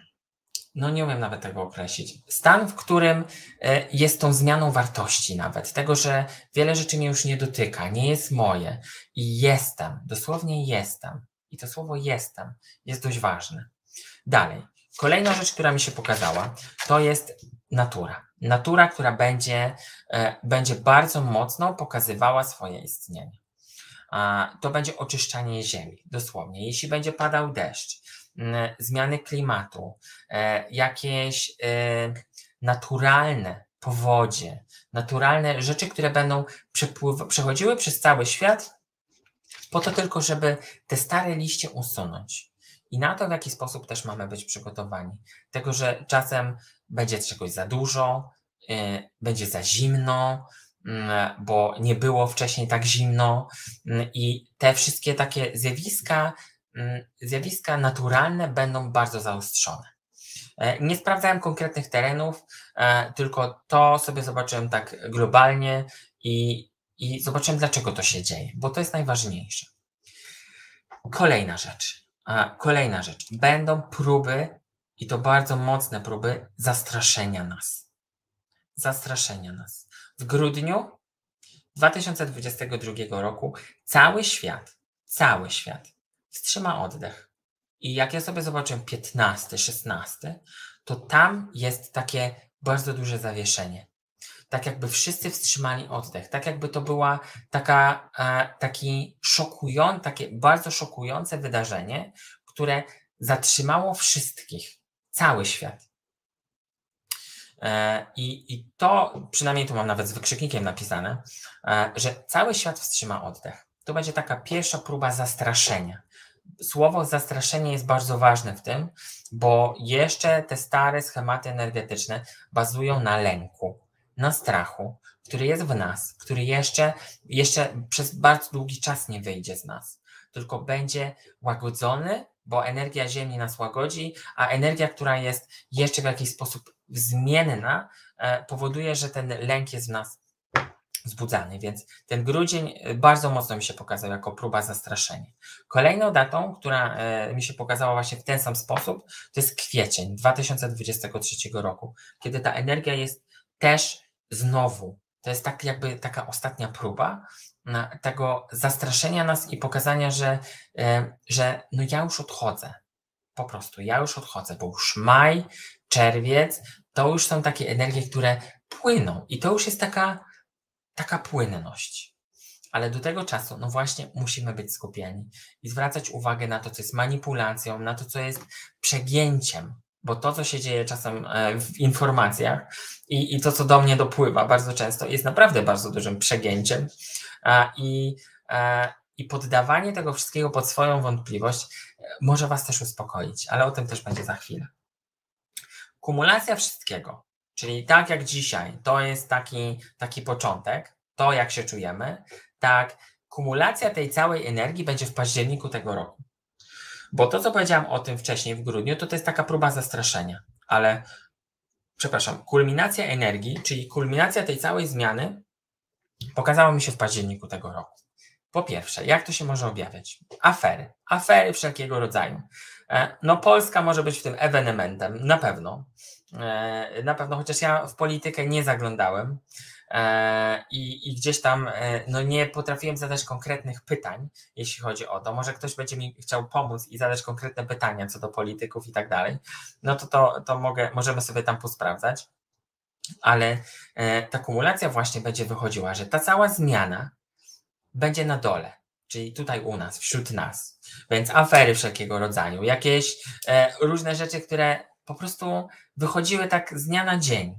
no nie umiem nawet tego określić. Stan, w którym e, jest tą zmianą wartości nawet, tego, że wiele rzeczy mnie już nie dotyka, nie jest moje i jestem, dosłownie jestem. I to słowo jestem jest dość ważne. Dalej. Kolejna rzecz, która mi się pokazała, to jest natura. Natura, która będzie, e, będzie bardzo mocno pokazywała swoje istnienie. To będzie oczyszczanie ziemi, dosłownie. Jeśli będzie padał deszcz, zmiany klimatu, e, jakieś e, naturalne powodzie, naturalne rzeczy, które będą przechodziły przez cały świat, po to tylko, żeby te stare liście usunąć. I na to, w jaki sposób też mamy być przygotowani. Tego, że czasem będzie czegoś za dużo, yy, będzie za zimno, yy, bo nie było wcześniej tak zimno, yy, i te wszystkie takie zjawiska, zjawiska naturalne będą bardzo zaostrzone. E, nie sprawdzałem konkretnych terenów, e, tylko to sobie zobaczyłem tak globalnie i, i zobaczyłem, dlaczego to się dzieje, bo to jest najważniejsze. Kolejna rzecz. Kolejna rzecz. Będą próby, i to bardzo mocne próby, zastraszenia nas. Zastraszenia nas. W grudniu 2022 roku cały świat, cały świat wstrzyma oddech. I jak ja sobie zobaczyłem 15, 16, to tam jest takie bardzo duże zawieszenie tak jakby wszyscy wstrzymali oddech, tak jakby to była taka, e, taki szokujący, takie bardzo szokujące wydarzenie, które zatrzymało wszystkich, cały świat. E, I, I to, przynajmniej tu mam nawet z wykrzyknikiem napisane, e, że cały świat wstrzyma oddech. To będzie taka pierwsza próba zastraszenia. Słowo zastraszenie jest bardzo ważne w tym, bo jeszcze te stare schematy energetyczne bazują na lęku na strachu, który jest w nas, który jeszcze, jeszcze przez bardzo długi czas nie wyjdzie z nas, tylko będzie łagodzony, bo energia Ziemi nas łagodzi, a energia, która jest jeszcze w jakiś sposób zmienna, e, powoduje, że ten lęk jest w nas wzbudzany, więc ten grudzień e, bardzo mocno mi się pokazał jako próba zastraszenia. Kolejną datą, która e, mi się pokazała właśnie w ten sam sposób, to jest kwiecień 2023 roku, kiedy ta energia jest też znowu, to jest tak jakby taka ostatnia próba tego zastraszenia nas i pokazania, że, e, że no ja już odchodzę. Po prostu ja już odchodzę, bo już maj, czerwiec to już są takie energie, które płyną i to już jest taka, taka płynność. Ale do tego czasu, no właśnie, musimy być skupieni i zwracać uwagę na to, co jest manipulacją, na to, co jest przegięciem, bo to, co się dzieje czasem e, w informacjach i, i to, co do mnie dopływa bardzo często, jest naprawdę bardzo dużym przegięciem i, e, i poddawanie tego wszystkiego pod swoją wątpliwość e, może Was też uspokoić, ale o tym też będzie za chwilę. Kumulacja wszystkiego, czyli tak jak dzisiaj, to jest taki, taki początek, to jak się czujemy, tak kumulacja tej całej energii będzie w październiku tego roku. Bo to, co powiedziałam o tym wcześniej w grudniu, to to jest taka próba zastraszenia, ale przepraszam, kulminacja energii, czyli kulminacja tej całej zmiany pokazała mi się w październiku tego roku. Po pierwsze, jak to się może objawiać? Afery. Afery wszelkiego rodzaju. E, no, Polska może być w tym ewenementem, na pewno. E, na pewno, chociaż ja w politykę nie zaglądałem, i, i gdzieś tam e, no nie potrafiłem zadać konkretnych pytań, jeśli chodzi o to. Może ktoś będzie mi chciał pomóc i zadać konkretne pytania co do polityków i tak dalej, no to, to, to mogę, możemy sobie tam posprawdzać. Ale e, ta kumulacja właśnie będzie wychodziła, że ta cała zmiana będzie na dole, czyli tutaj u nas, wśród nas. Więc afery wszelkiego rodzaju, jakieś różne rzeczy, które po prostu wychodziły tak z dnia na dzień.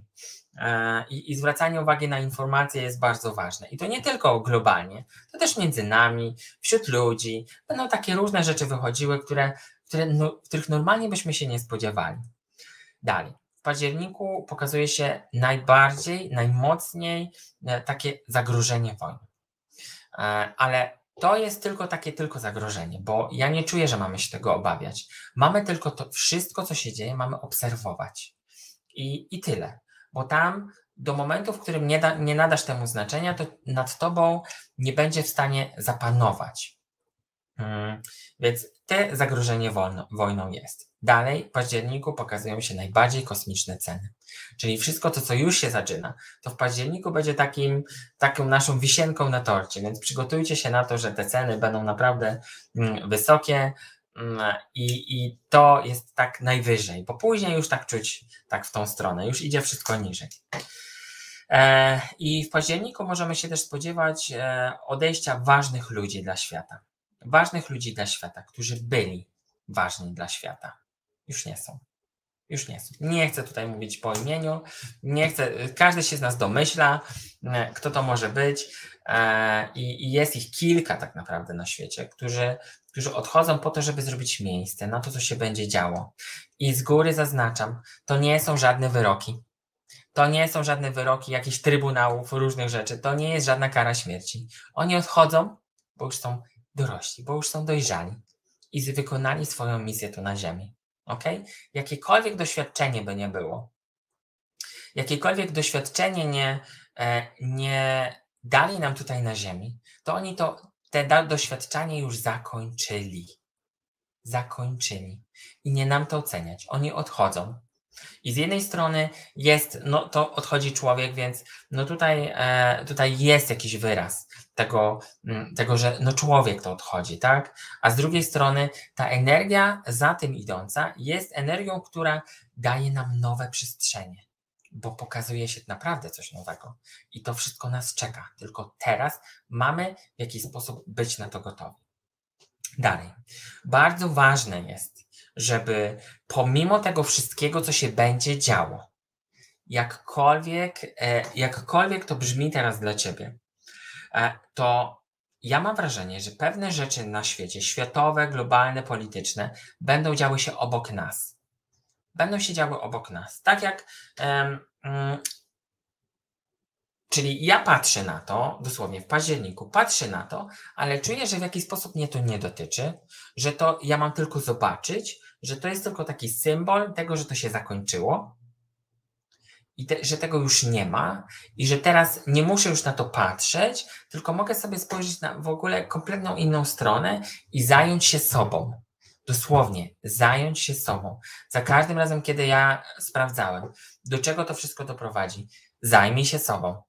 E, I, I, zwracanie uwagi na informacje jest bardzo ważne. I to nie tylko globalnie, to też między nami, wśród ludzi. Będą takie różne rzeczy wychodziły, które, które, no, których normalnie byśmy się nie spodziewali. Dalej. W październiku pokazuje się najbardziej, najmocniej e, takie zagrożenie wojny. E, ale to jest tylko takie tylko zagrożenie, bo ja nie czuję, że mamy się tego obawiać. Mamy tylko to wszystko, co się dzieje, mamy obserwować. I, i tyle. Bo tam do momentu, w którym nie, da, nie nadasz temu znaczenia, to nad tobą nie będzie w stanie zapanować. Hmm. Więc te zagrożenie wolno, wojną jest. Dalej w październiku pokazują się najbardziej kosmiczne ceny. Czyli wszystko to, co już się zaczyna, to w październiku będzie takim, taką naszą wisienką na torcie, więc przygotujcie się na to, że te ceny będą naprawdę mm, wysokie i, i to jest tak najwyżej, bo później już tak czuć tak w tą stronę, już idzie wszystko niżej. E, I w październiku możemy się też spodziewać e, odejścia ważnych ludzi dla świata. Ważnych ludzi dla świata, którzy byli ważni dla świata. Już nie są. Już nie. Nie chcę tutaj mówić po imieniu, nie chcę, każdy się z nas domyśla, e, kto to może być e, i, i jest ich kilka tak naprawdę na świecie, którzy, którzy odchodzą po to, żeby zrobić miejsce na to, co się będzie działo. I z góry zaznaczam, to nie są żadne wyroki. To nie są żadne wyroki jakichś trybunałów, różnych rzeczy. To nie jest żadna kara śmierci. Oni odchodzą, bo już są dorośli, bo już są dojrzali i wykonali swoją misję tu na Ziemi ok? Jakiekolwiek doświadczenie by nie było, jakiekolwiek doświadczenie nie, e, nie dali nam tutaj na ziemi, to oni to, te doświadczenie już zakończyli. Zakończyli. I nie nam to oceniać. Oni odchodzą. I z jednej strony jest, no to odchodzi człowiek, więc no tutaj, e, tutaj jest jakiś wyraz tego, mm, tego, że no człowiek to odchodzi, tak? A z drugiej strony ta energia za tym idąca jest energią, która daje nam nowe przestrzenie, bo pokazuje się naprawdę coś nowego. I to wszystko nas czeka. Tylko teraz mamy w jakiś sposób być na to gotowi. Dalej. Bardzo ważne jest, żeby pomimo tego wszystkiego, co się będzie działo, jakkolwiek, e, jakkolwiek to brzmi teraz dla ciebie, to ja mam wrażenie, że pewne rzeczy na świecie, światowe, globalne, polityczne, będą działy się obok nas. Będą się działy obok nas. Tak jak um, um, Czyli ja patrzę na to, dosłownie w październiku, patrzę na to, ale czuję, że w jakiś sposób mnie to nie dotyczy, że to ja mam tylko zobaczyć, że to jest tylko taki symbol tego, że to się zakończyło i te, że tego już nie ma i że teraz nie muszę już na to patrzeć, tylko mogę sobie spojrzeć na w ogóle kompletną inną stronę i zająć się sobą. Dosłownie, zająć się sobą. Za każdym razem, kiedy ja sprawdzałem, do czego to wszystko doprowadzi, zajmij się sobą.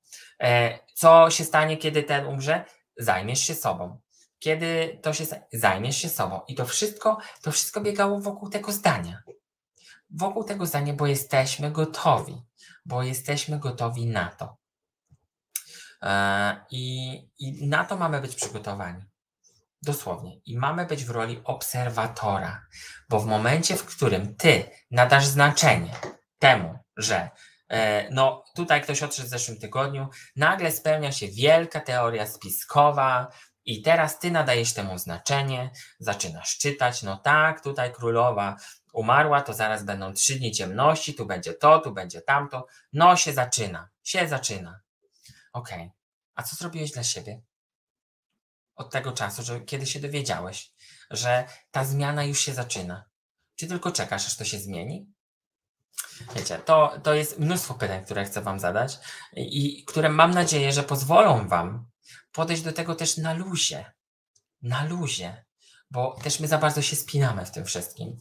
E, co się stanie, kiedy ten umrze? Zajmiesz się sobą. Kiedy to się zajmiesz się sobą. I to wszystko, to wszystko biegało wokół tego zdania. Wokół tego zdania, bo jesteśmy gotowi. Bo jesteśmy gotowi na to. E, I, I na to mamy być przygotowani. Dosłownie. I mamy być w roli obserwatora, bo w momencie, w którym ty nadasz znaczenie temu, że E, no, tutaj ktoś odszedł w zeszłym tygodniu. Nagle spełnia się wielka teoria spiskowa, i teraz ty nadajesz temu znaczenie, zaczynasz czytać. No tak, tutaj królowa umarła, to zaraz będą trzy dni ciemności, tu będzie to, tu będzie tamto. No, się zaczyna, się zaczyna. Okej, okay. a co zrobiłeś dla siebie? Od tego czasu, że kiedy się dowiedziałeś, że ta zmiana już się zaczyna. Czy tylko czekasz, aż to się zmieni? Wiecie, to, to jest mnóstwo pytań, które chcę Wam zadać i które mam nadzieję, że pozwolą Wam podejść do tego też na luzie. Na luzie, bo też my za bardzo się spinamy w tym wszystkim.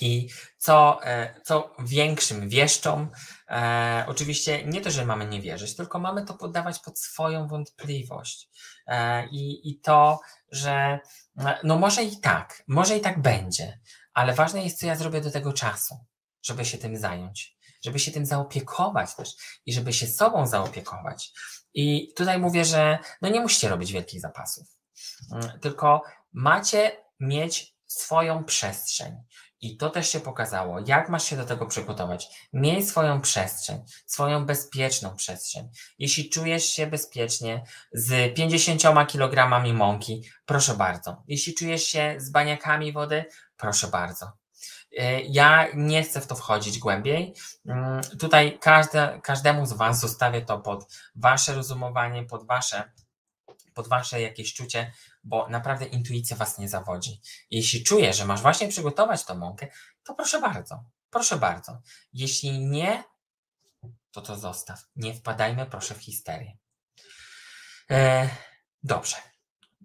I co, e, co większym wieszczą, e, oczywiście nie to, że mamy nie wierzyć, tylko mamy to poddawać pod swoją wątpliwość. E, i, I to, że no może i tak, może i tak będzie, ale ważne jest, co ja zrobię do tego czasu żeby się tym zająć, żeby się tym zaopiekować też i żeby się sobą zaopiekować. I tutaj mówię, że no nie musicie robić wielkich zapasów, mm, tylko macie mieć swoją przestrzeń. I to też się pokazało, jak masz się do tego przygotować. Miej swoją przestrzeń, swoją bezpieczną przestrzeń. Jeśli czujesz się bezpiecznie z 50 kg mąki, proszę bardzo. Jeśli czujesz się z baniakami wody, proszę bardzo. E, ja nie chcę w to wchodzić głębiej. Mm, tutaj każde, każdemu z Was zostawię to pod Wasze rozumowanie, pod Wasze, pod wasze jakieś czucie, bo naprawdę intuicja Was nie zawodzi. Jeśli czujesz, że masz właśnie przygotować tą mąkę, to proszę bardzo, proszę bardzo. Jeśli nie, to to zostaw. Nie wpadajmy proszę w histerię. E, dobrze.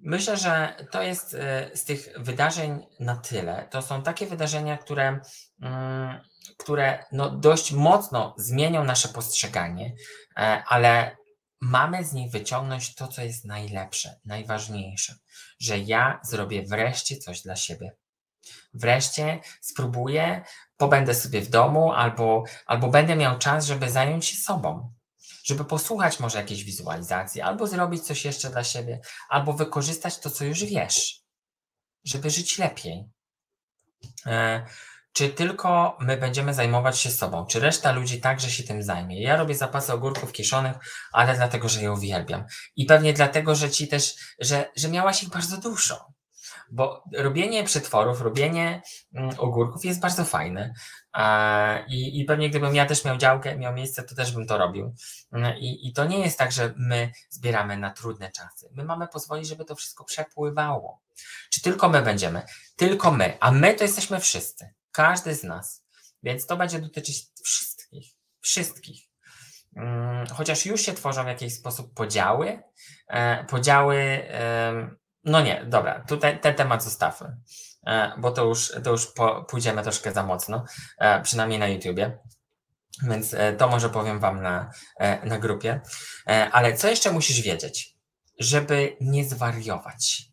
Myślę, że to jest e, z tych wydarzeń na tyle. To są takie wydarzenia, które, mm, które no dość mocno zmienią nasze postrzeganie, e, ale mamy z nich wyciągnąć to, co jest najlepsze, najważniejsze, że ja zrobię wreszcie coś dla siebie. Wreszcie spróbuję, pobędę sobie w domu albo, albo będę miał czas, żeby zająć się sobą żeby posłuchać może jakiejś wizualizacji, albo zrobić coś jeszcze dla siebie, albo wykorzystać to, co już wiesz, żeby żyć lepiej. Czy tylko my będziemy zajmować się sobą, czy reszta ludzi także się tym zajmie? Ja robię zapasy ogórków kiszonych, ale dlatego, że je uwielbiam. I pewnie dlatego, że ci też, że, że miałaś ich bardzo dużo. Bo robienie przetworów, robienie mm, ogórków jest bardzo fajne. I, I pewnie gdybym ja też miał działkę, miał miejsce, to też bym to robił. Mm, I, I to nie jest tak, że my zbieramy na trudne czasy. My mamy pozwolić, żeby to wszystko przepływało. Czy tylko my będziemy? Tylko my, a my to jesteśmy wszyscy. Każdy z nas. Więc to będzie dotyczyć wszystkich. Wszystkich. Mm, chociaż już się tworzą w jakiś sposób podziały. E, podziały. No nie, dobra, tutaj ten temat zostawmy. E, bo to już, to już pójdziemy troszkę za mocno, e, przynajmniej na YouTubie. Więc to może powiem Wam na, na grupie. Ale co jeszcze musisz wiedzieć, żeby nie zwariować?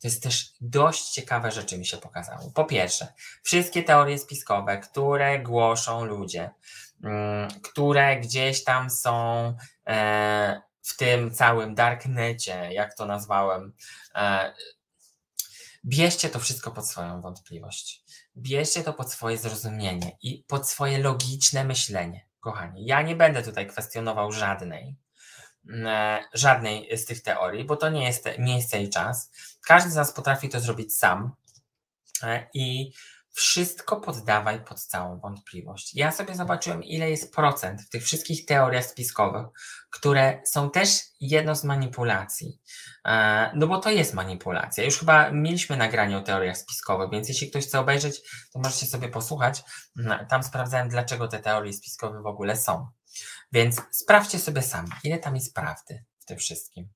To jest też dość ciekawe rzeczy mi się pokazało. Po pierwsze, wszystkie teorie spiskowe, które głoszą ludzie, mm, które gdzieś tam są w tym całym darknecie, jak to nazwałem, Bierzcie to wszystko pod swoją wątpliwość. Bierzcie to pod swoje zrozumienie i pod swoje logiczne myślenie. Kochani, ja nie będę tutaj kwestionował żadnej, e, żadnej z tych teorii, bo to nie jest miejsce i czas. Każdy z nas potrafi to zrobić sam e, i wszystko poddawaj pod całą wątpliwość. Ja sobie zobaczyłem, ile jest procent w tych wszystkich teoriach spiskowych, które są też jedną z manipulacji. E, no bo to jest manipulacja. Już chyba mieliśmy nagranie o teoriach spiskowych, więc jeśli ktoś chce obejrzeć, to możecie sobie posłuchać. Mm, tam sprawdzałem, dlaczego te teorie spiskowe w ogóle są. Więc sprawdźcie sobie sami, ile tam jest prawdy w tym wszystkim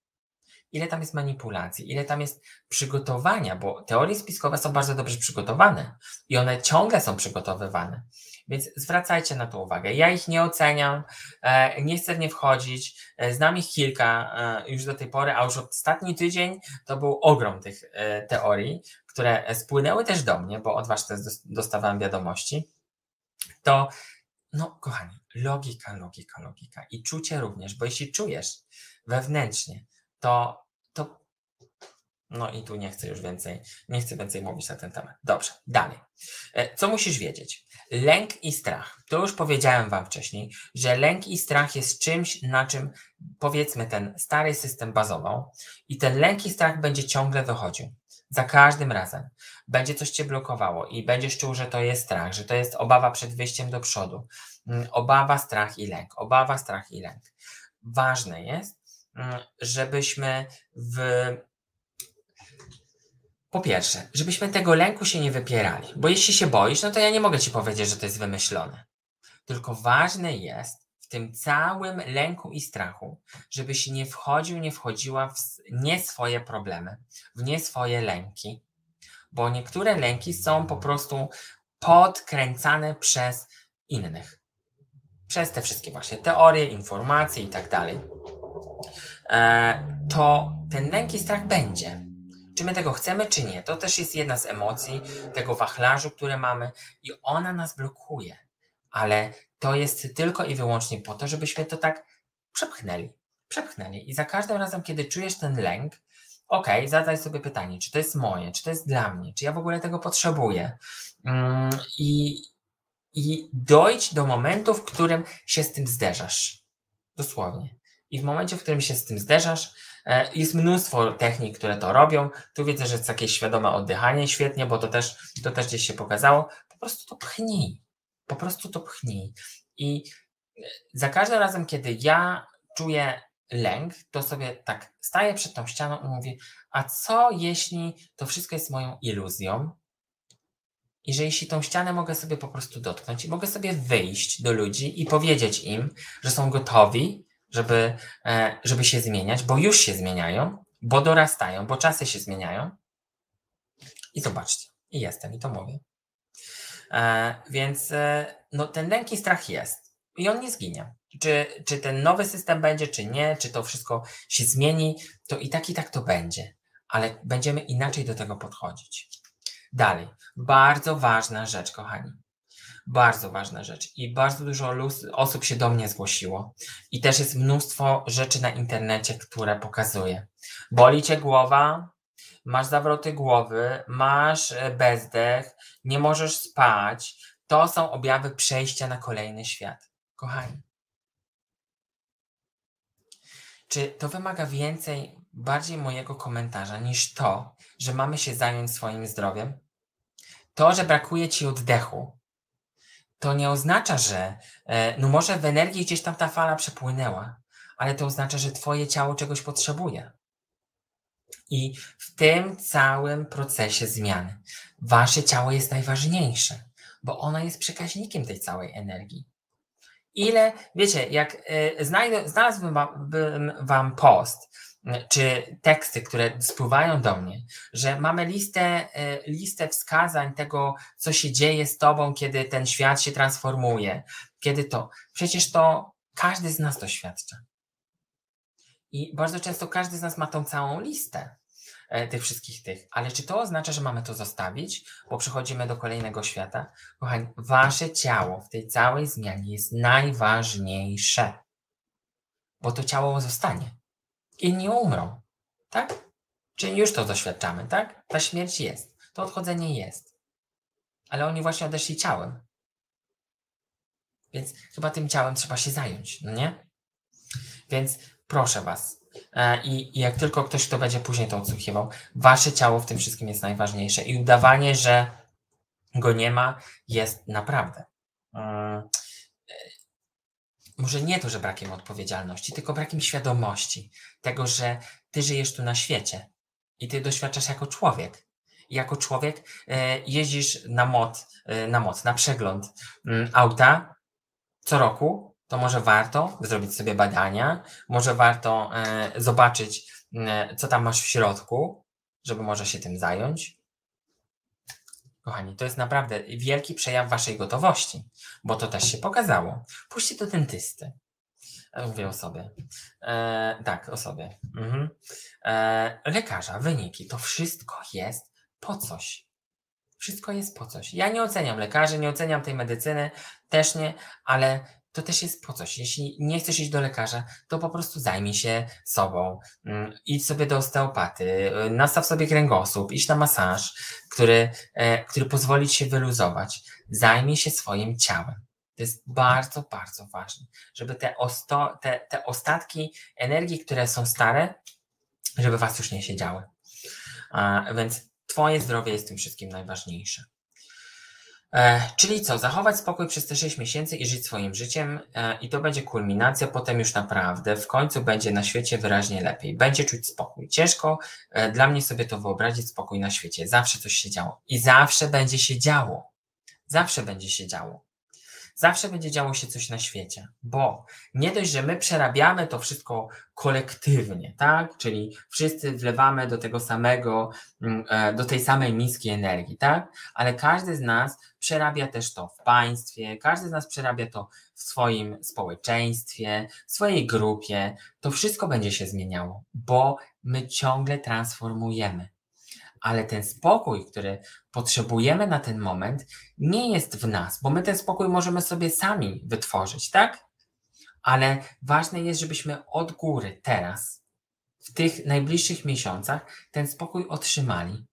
ile tam jest manipulacji, ile tam jest przygotowania, bo teorie spiskowe są bardzo dobrze przygotowane i one ciągle są przygotowywane. Więc zwracajcie na to uwagę. Ja ich nie oceniam, e, nie chcę w nie wchodzić. E, znam ich kilka e, już do tej pory, a już ostatni tydzień to był ogrom tych teorii, które spłynęły też do mnie, bo od Was też dostawałem wiadomości. To, no kochani, logika, logika, logika i czucie również, bo jeśli czujesz wewnętrznie, to no i tu nie chcę już więcej, nie chcę więcej mówić na ten temat. Dobrze, dalej. E, co musisz wiedzieć? Lęk i strach. To już powiedziałem Wam wcześniej, że lęk i strach jest czymś, na czym powiedzmy ten stary system bazował i ten lęk i strach będzie ciągle wychodził. Za każdym razem będzie coś Cię blokowało i będziesz czuł, że to jest strach, że to jest obawa przed wyjściem do przodu. Mm, obawa, strach i lęk. Obawa, strach i lęk. Ważne jest, mm, żebyśmy w po pierwsze, żebyśmy tego lęku się nie wypierali, bo jeśli się boisz, no to ja nie mogę ci powiedzieć, że to jest wymyślone. Tylko ważne jest w tym całym lęku i strachu, żebyś nie wchodził, nie wchodziła w nie swoje problemy, w nie swoje lęki, bo niektóre lęki są po prostu podkręcane przez innych. Przez te wszystkie właśnie teorie, informacje i tak dalej. E, to ten lęk i strach będzie czy my tego chcemy, czy nie. To też jest jedna z emocji tego wachlarzu, które mamy i ona nas blokuje. Ale to jest tylko i wyłącznie po to, żebyśmy to tak przepchnęli. Przepchnęli. I za każdym razem, kiedy czujesz ten lęk, ok, zadaj sobie pytanie, czy to jest moje, czy to jest dla mnie, czy ja w ogóle tego potrzebuję. Mm, I, i dojdź do momentu, w którym się z tym zderzasz. Dosłownie. I w momencie, w którym się z tym zderzasz, e, jest mnóstwo technik, które to robią. Tu widzę, że jest jakieś świadome oddychanie, świetnie, bo to też, to też gdzieś się pokazało. Po prostu to pchnij. Po prostu to pchnij. I e, za każdym razem, kiedy ja czuję lęk, to sobie tak staję przed tą ścianą i mówię, a co jeśli to wszystko jest moją iluzją? I że jeśli tą ścianę mogę sobie po prostu dotknąć i mogę sobie wyjść do ludzi i powiedzieć im, że są gotowi, żeby, e, żeby się zmieniać, bo już się zmieniają, bo dorastają, bo czasy się zmieniają. I zobaczcie, i jestem, i to mówię. E, więc e, no, ten lęk i strach jest i on nie zginie. Czy, czy ten nowy system będzie, czy nie, czy to wszystko się zmieni, to i tak, i tak to będzie, ale będziemy inaczej do tego podchodzić. Dalej, bardzo ważna rzecz, kochani. Bardzo ważna rzecz. I bardzo dużo osób się do mnie zgłosiło. I też jest mnóstwo rzeczy na internecie, które pokazuje. Boli cię głowa, masz zawroty głowy, masz e, bezdech, nie możesz spać. To są objawy przejścia na kolejny świat. Kochani. Czy to wymaga więcej, bardziej mojego komentarza niż to, że mamy się zająć swoim zdrowiem? To, że brakuje ci oddechu, to nie oznacza, że e, no może w energii gdzieś tam ta fala przepłynęła, ale to oznacza, że twoje ciało czegoś potrzebuje. I w tym całym procesie zmiany wasze ciało jest najważniejsze, bo ono jest przekaźnikiem tej całej energii. Ile, wiecie, jak y, znajdę, znalazłbym wam, wam post, czy teksty, które spływają do mnie, że mamy listę, y, listę wskazań tego, co się dzieje z tobą, kiedy ten świat się transformuje, kiedy to. Przecież to każdy z nas doświadcza. I bardzo często każdy z nas ma tą całą listę. E, tych wszystkich tych. Ale czy to oznacza, że mamy to zostawić, bo przechodzimy do kolejnego świata? Kochani, wasze ciało w tej całej zmianie jest najważniejsze, bo to ciało zostanie. Inni umrą, tak? Czyli już to doświadczamy, tak? Ta śmierć jest, to odchodzenie jest. Ale oni właśnie odeszli ciałem. Więc chyba tym ciałem trzeba się zająć, no nie? Więc proszę Was, E, I, I, jak tylko ktoś, kto będzie później to odsłuchiwał, wasze ciało w tym wszystkim jest najważniejsze. I udawanie, że go nie ma, jest naprawdę. Może nie to, że brakiem odpowiedzialności, tylko brakiem świadomości tego, że ty żyjesz tu na świecie i ty doświadczasz jako człowiek. I jako człowiek e, jeździsz na moc, e, na moc, na przegląd mm, auta co roku to może warto zrobić sobie badania, może warto e, zobaczyć, e, co tam masz w środku, żeby może się tym zająć. Kochani, to jest naprawdę wielki przejaw waszej gotowości, bo to też się pokazało. Pójście do dentysty. E, mówię o sobie. E, tak, o sobie. Mhm. E, lekarza, wyniki, to wszystko jest po coś. Wszystko jest po coś. Ja nie oceniam lekarzy, nie oceniam tej medycyny, też nie, ale to też jest po coś. Jeśli nie chcesz iść do lekarza, to po prostu zajmij się sobą. Mm, idź sobie do osteopaty, y, nastaw sobie kręgosłup, idź na masaż, który, e, który pozwoli ci się wyluzować. Zajmij się swoim ciałem. To jest bardzo, bardzo ważne, żeby te, osto, te, te ostatki energii, które są stare, żeby was już nie siedziały. A, więc twoje zdrowie jest tym wszystkim najważniejsze. E, czyli co, zachować spokój przez te 6 miesięcy i żyć swoim życiem e, i to będzie kulminacja, potem już naprawdę w końcu będzie na świecie wyraźnie lepiej. Będzie czuć spokój. Ciężko e, dla mnie sobie to wyobrazić, spokój na świecie. Zawsze coś się działo i zawsze będzie się działo. Zawsze będzie się działo zawsze będzie działo się coś na świecie, bo nie dość, że my przerabiamy to wszystko kolektywnie, tak? Czyli wszyscy wlewamy do tego samego, mm, e, do tej samej miski energii, tak? Ale każdy z nas przerabia też to w państwie, każdy z nas przerabia to w swoim społeczeństwie, w swojej grupie. To wszystko będzie się zmieniało, bo my ciągle transformujemy ale ten spokój, który potrzebujemy na ten moment, nie jest w nas, bo my ten spokój możemy sobie sami wytworzyć, tak? Ale ważne jest, żebyśmy od góry teraz w tych najbliższych miesiącach ten spokój otrzymali.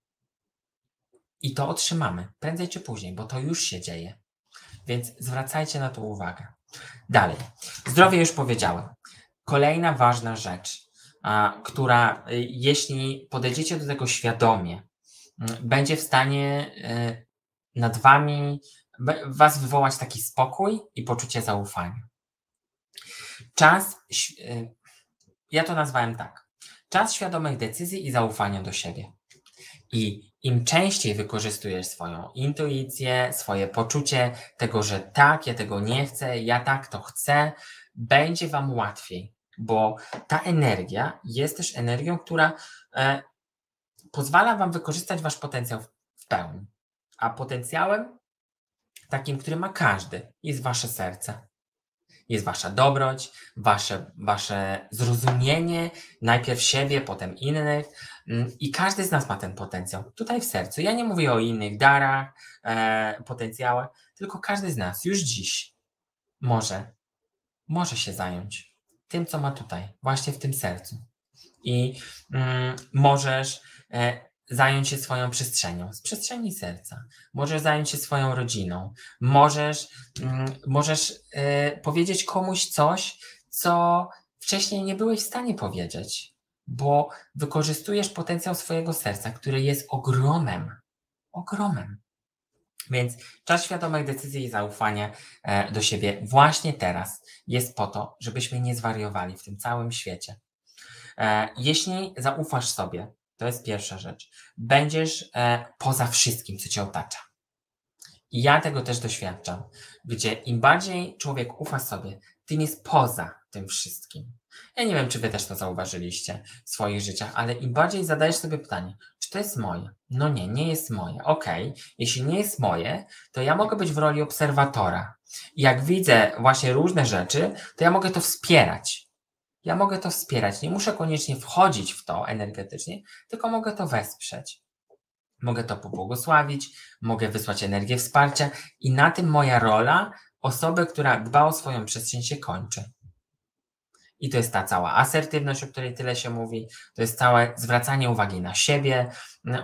I to otrzymamy prędzej czy później, bo to już się dzieje. Więc zwracajcie na to uwagę. Dalej. Zdrowie już powiedziałem. Kolejna ważna rzecz, która, y, jeśli podejdziecie do tego świadomie, y, będzie w stanie y, nad wami, was wywołać taki spokój i poczucie zaufania. Czas, ja to nazwałem tak. Czas świadomych decyzji i zaufania do siebie. I im częściej wykorzystujesz swoją intuicję, swoje poczucie tego, że tak, ja tego nie chcę, ja tak to chcę, będzie Wam łatwiej, bo ta energia jest też energią, która e, pozwala Wam wykorzystać Wasz potencjał w pełni. A potencjałem, takim, który ma każdy, jest Wasze serce jest wasza dobroć, wasze, wasze zrozumienie, najpierw siebie, potem innych. Mm, I każdy z nas ma ten potencjał tutaj w sercu. Ja nie mówię o innych darach, e, potencjałach, tylko każdy z nas już dziś może, może się zająć tym, co ma tutaj, właśnie w tym sercu. I mm, możesz e, zająć się swoją przestrzenią, z przestrzeni serca. Możesz zająć się swoją rodziną. Możesz, mm, możesz y, powiedzieć komuś coś, co wcześniej nie byłeś w stanie powiedzieć, bo wykorzystujesz potencjał swojego serca, który jest ogromem. Ogromem. Więc czas świadomych decyzji i zaufania e, do siebie właśnie teraz jest po to, żebyśmy nie zwariowali w tym całym świecie. E, jeśli zaufasz sobie, to jest pierwsza rzecz. Będziesz e, poza wszystkim, co cię otacza. I ja tego też doświadczam, gdzie im bardziej człowiek ufa sobie, tym jest poza tym wszystkim. Ja nie wiem, czy wy też to zauważyliście w swoich życiach, ale im bardziej zadajesz sobie pytanie, czy to jest moje? No nie, nie jest moje. Okej, okay. jeśli nie jest moje, to ja mogę być w roli obserwatora. Jak widzę właśnie różne rzeczy, to ja mogę to wspierać ja mogę to wspierać. Nie muszę koniecznie wchodzić w to energetycznie, tylko mogę to wesprzeć. Mogę to pobłogosławić, mogę wysłać energię wsparcia i na tym moja rola osoby, która dba o swoją przestrzeń się kończy. I to jest ta cała asertywność, o której tyle się mówi, to jest całe zwracanie uwagi na siebie,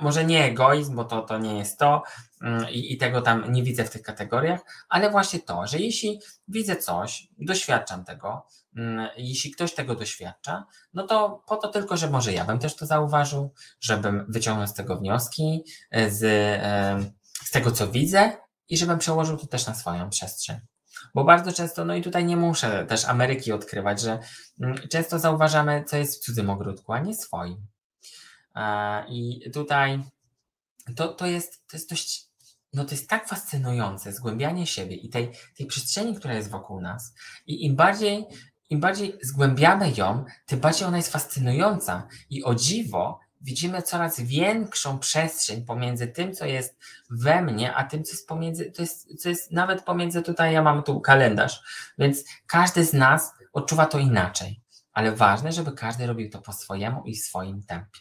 może nie egoizm, bo to, to nie jest to mm, i, i tego tam nie widzę w tych kategoriach, ale właśnie to, że jeśli widzę coś, doświadczam tego, mm, jeśli ktoś tego doświadcza, no to po to tylko, że może ja bym też to zauważył, żebym wyciągnął z tego wnioski, z, z tego co widzę i żebym przełożył to też na swoją przestrzeń. Bo bardzo często, no i tutaj nie muszę też Ameryki odkrywać, że mm, często zauważamy, co jest w cudzym ogródku, a nie swoim. I tutaj to, to, jest, to jest dość, no to jest tak fascynujące, zgłębianie siebie i tej, tej przestrzeni, która jest wokół nas. I im bardziej, im bardziej zgłębiamy ją, tym bardziej ona jest fascynująca. I o dziwo, widzimy coraz większą przestrzeń pomiędzy tym, co jest we mnie, a tym, co jest pomiędzy, to jest, co jest nawet pomiędzy tutaj, ja mam tu kalendarz, więc każdy z nas odczuwa to inaczej, ale ważne, żeby każdy robił to po swojemu i w swoim tempie.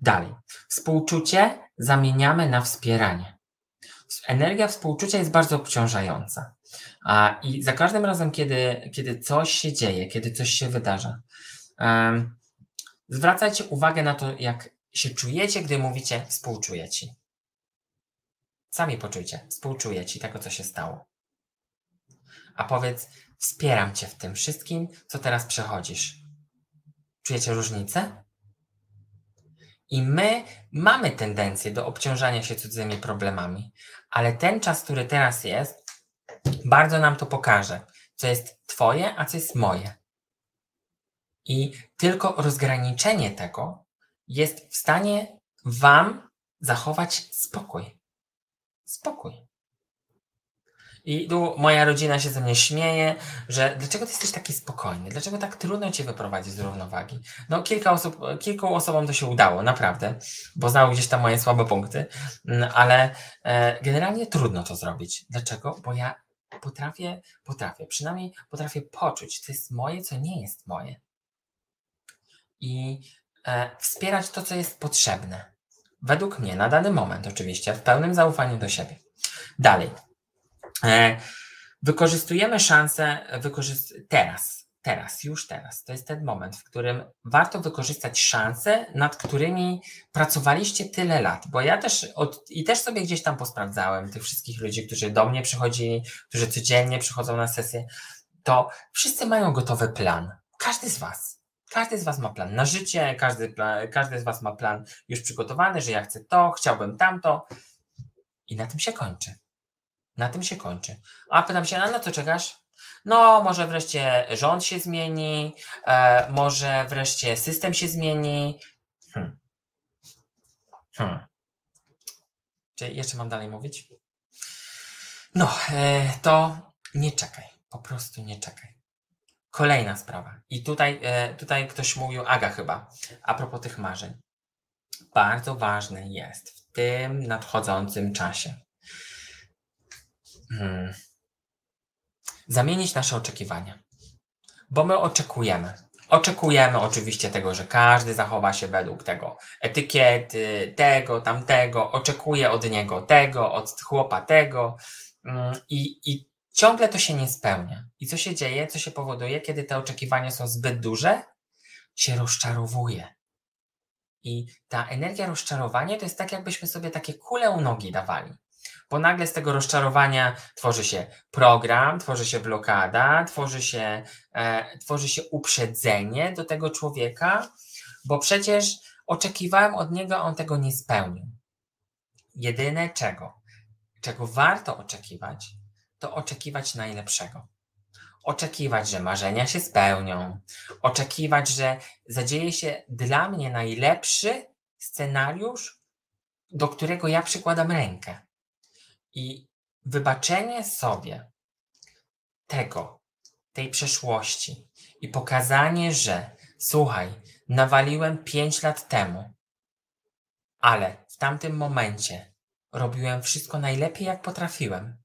Dalej, współczucie zamieniamy na wspieranie. Energia współczucia jest bardzo obciążająca. A, I za każdym razem, kiedy, kiedy coś się dzieje, kiedy coś się wydarza, um, Zwracajcie uwagę na to, jak się czujecie, gdy mówicie współczuję ci. Sami poczujcie, współczuję ci tego, co się stało. A powiedz, wspieram cię w tym wszystkim, co teraz przechodzisz. Czujecie różnicę? I my mamy tendencję do obciążania się cudzymi problemami, ale ten czas, który teraz jest, bardzo nam to pokaże, co jest Twoje, a co jest moje. I tylko rozgraniczenie tego jest w stanie Wam zachować spokój. Spokój. I tu moja rodzina się ze mnie śmieje, że dlaczego ty jesteś taki spokojny? Dlaczego tak trudno cię wyprowadzić z równowagi? No, kilka osób, kilku osobom to się udało, naprawdę, bo znały gdzieś tam moje słabe punkty, mm, ale e, generalnie trudno to zrobić. Dlaczego? Bo ja potrafię, potrafię, przynajmniej potrafię poczuć, co jest moje, co nie jest moje i e, wspierać to, co jest potrzebne. Według mnie, na dany moment, oczywiście, w pełnym zaufaniu do siebie. Dalej. E, wykorzystujemy szansę wykorzyst teraz. teraz, już teraz, to jest ten moment, w którym warto wykorzystać szanse, nad którymi pracowaliście tyle lat. Bo ja też od, i też sobie gdzieś tam posprawdzałem tych wszystkich ludzi, którzy do mnie przychodzili, którzy codziennie przychodzą na sesję, to wszyscy mają gotowy plan. Każdy z Was. Każdy z Was ma plan na życie, każdy, plan, każdy z Was ma plan już przygotowany, że ja chcę to, chciałbym tamto. I na tym się kończy. Na tym się kończy. A pytam się, a na co czekasz? No, może wreszcie rząd się zmieni, e, może wreszcie system się zmieni. Hmm. Hmm. Czy jeszcze mam dalej mówić? No, e, to nie czekaj. Po prostu nie czekaj. Kolejna sprawa. I tutaj, e, tutaj ktoś mówił, Aga chyba, a propos tych marzeń. Bardzo ważne jest w tym nadchodzącym czasie hmm, zamienić nasze oczekiwania. Bo my oczekujemy. Oczekujemy oczywiście tego, że każdy zachowa się według tego etykiety, tego, tamtego, oczekuje od niego tego, od chłopa tego mm, i, i ciągle to się nie spełnia. I co się dzieje, co się powoduje, kiedy te oczekiwania są zbyt duże? Się rozczarowuje. I ta energia rozczarowania to jest tak, jakbyśmy sobie takie kule u nogi dawali bo nagle z tego rozczarowania tworzy się program, tworzy się blokada, tworzy się, e, tworzy się uprzedzenie do tego człowieka, bo przecież oczekiwałem od niego, a on tego nie spełnił. Jedyne czego, czego warto oczekiwać, to oczekiwać najlepszego. Oczekiwać, że marzenia się spełnią, oczekiwać, że zadzieje się dla mnie najlepszy scenariusz, do którego ja przykładam rękę. I wybaczenie sobie tego, tej przeszłości i pokazanie, że słuchaj, nawaliłem 5 lat temu, ale w tamtym momencie robiłem wszystko najlepiej, jak potrafiłem.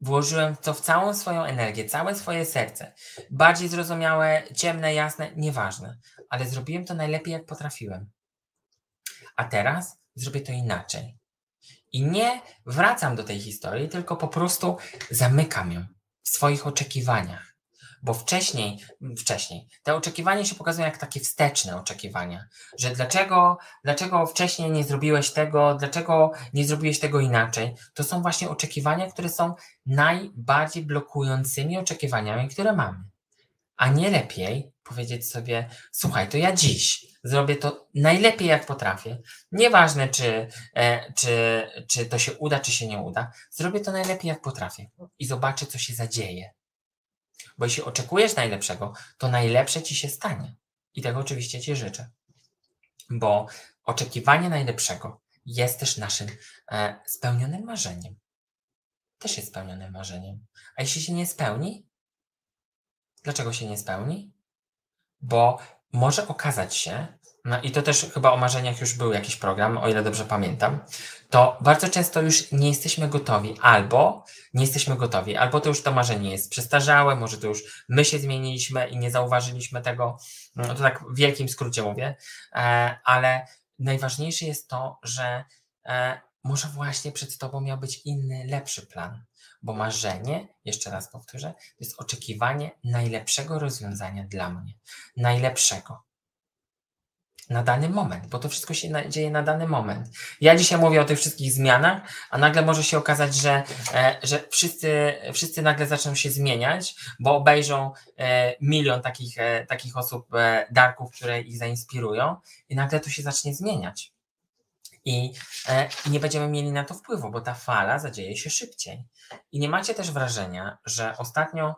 Włożyłem to w całą swoją energię, całe swoje serce. Bardziej zrozumiałe, ciemne, jasne, nieważne, ale zrobiłem to najlepiej, jak potrafiłem. A teraz zrobię to inaczej. I nie wracam do tej historii, tylko po prostu zamykam ją w swoich oczekiwaniach. Bo wcześniej, wcześniej, te oczekiwania się pokazują jak takie wsteczne oczekiwania, że dlaczego, dlaczego wcześniej nie zrobiłeś tego, dlaczego nie zrobiłeś tego inaczej, to są właśnie oczekiwania, które są najbardziej blokującymi oczekiwaniami, które mamy. A nie lepiej powiedzieć sobie, słuchaj, to ja dziś zrobię to najlepiej, jak potrafię. Nieważne, czy, e, czy, czy to się uda, czy się nie uda. Zrobię to najlepiej, jak potrafię i zobaczę, co się zadzieje. Bo jeśli oczekujesz najlepszego, to najlepsze ci się stanie. I tego oczywiście ci życzę. Bo oczekiwanie najlepszego jest też naszym e, spełnionym marzeniem. Też jest spełnionym marzeniem. A jeśli się nie spełni, dlaczego się nie spełni? Bo może okazać się, no i to też chyba o marzeniach już był jakiś program, o ile dobrze pamiętam, to bardzo często już nie jesteśmy gotowi, albo nie jesteśmy gotowi, albo to już to marzenie jest przestarzałe, może to już my się zmieniliśmy i nie zauważyliśmy tego, no to tak w wielkim skrócie mówię, e, ale najważniejsze jest to, że e, może właśnie przed Tobą miał być inny, lepszy plan. Bo marzenie, jeszcze raz powtórzę, to jest oczekiwanie najlepszego rozwiązania dla mnie. Najlepszego. Na dany moment, bo to wszystko się dzieje na dany moment. Ja dzisiaj mówię o tych wszystkich zmianach, a nagle może się okazać, że, e, że wszyscy, wszyscy nagle zaczną się zmieniać, bo obejrzą e, milion takich, e, takich osób, darków, które ich zainspirują, i nagle to się zacznie zmieniać. I, e, I nie będziemy mieli na to wpływu, bo ta fala zadzieje się szybciej. I nie macie też wrażenia, że ostatnio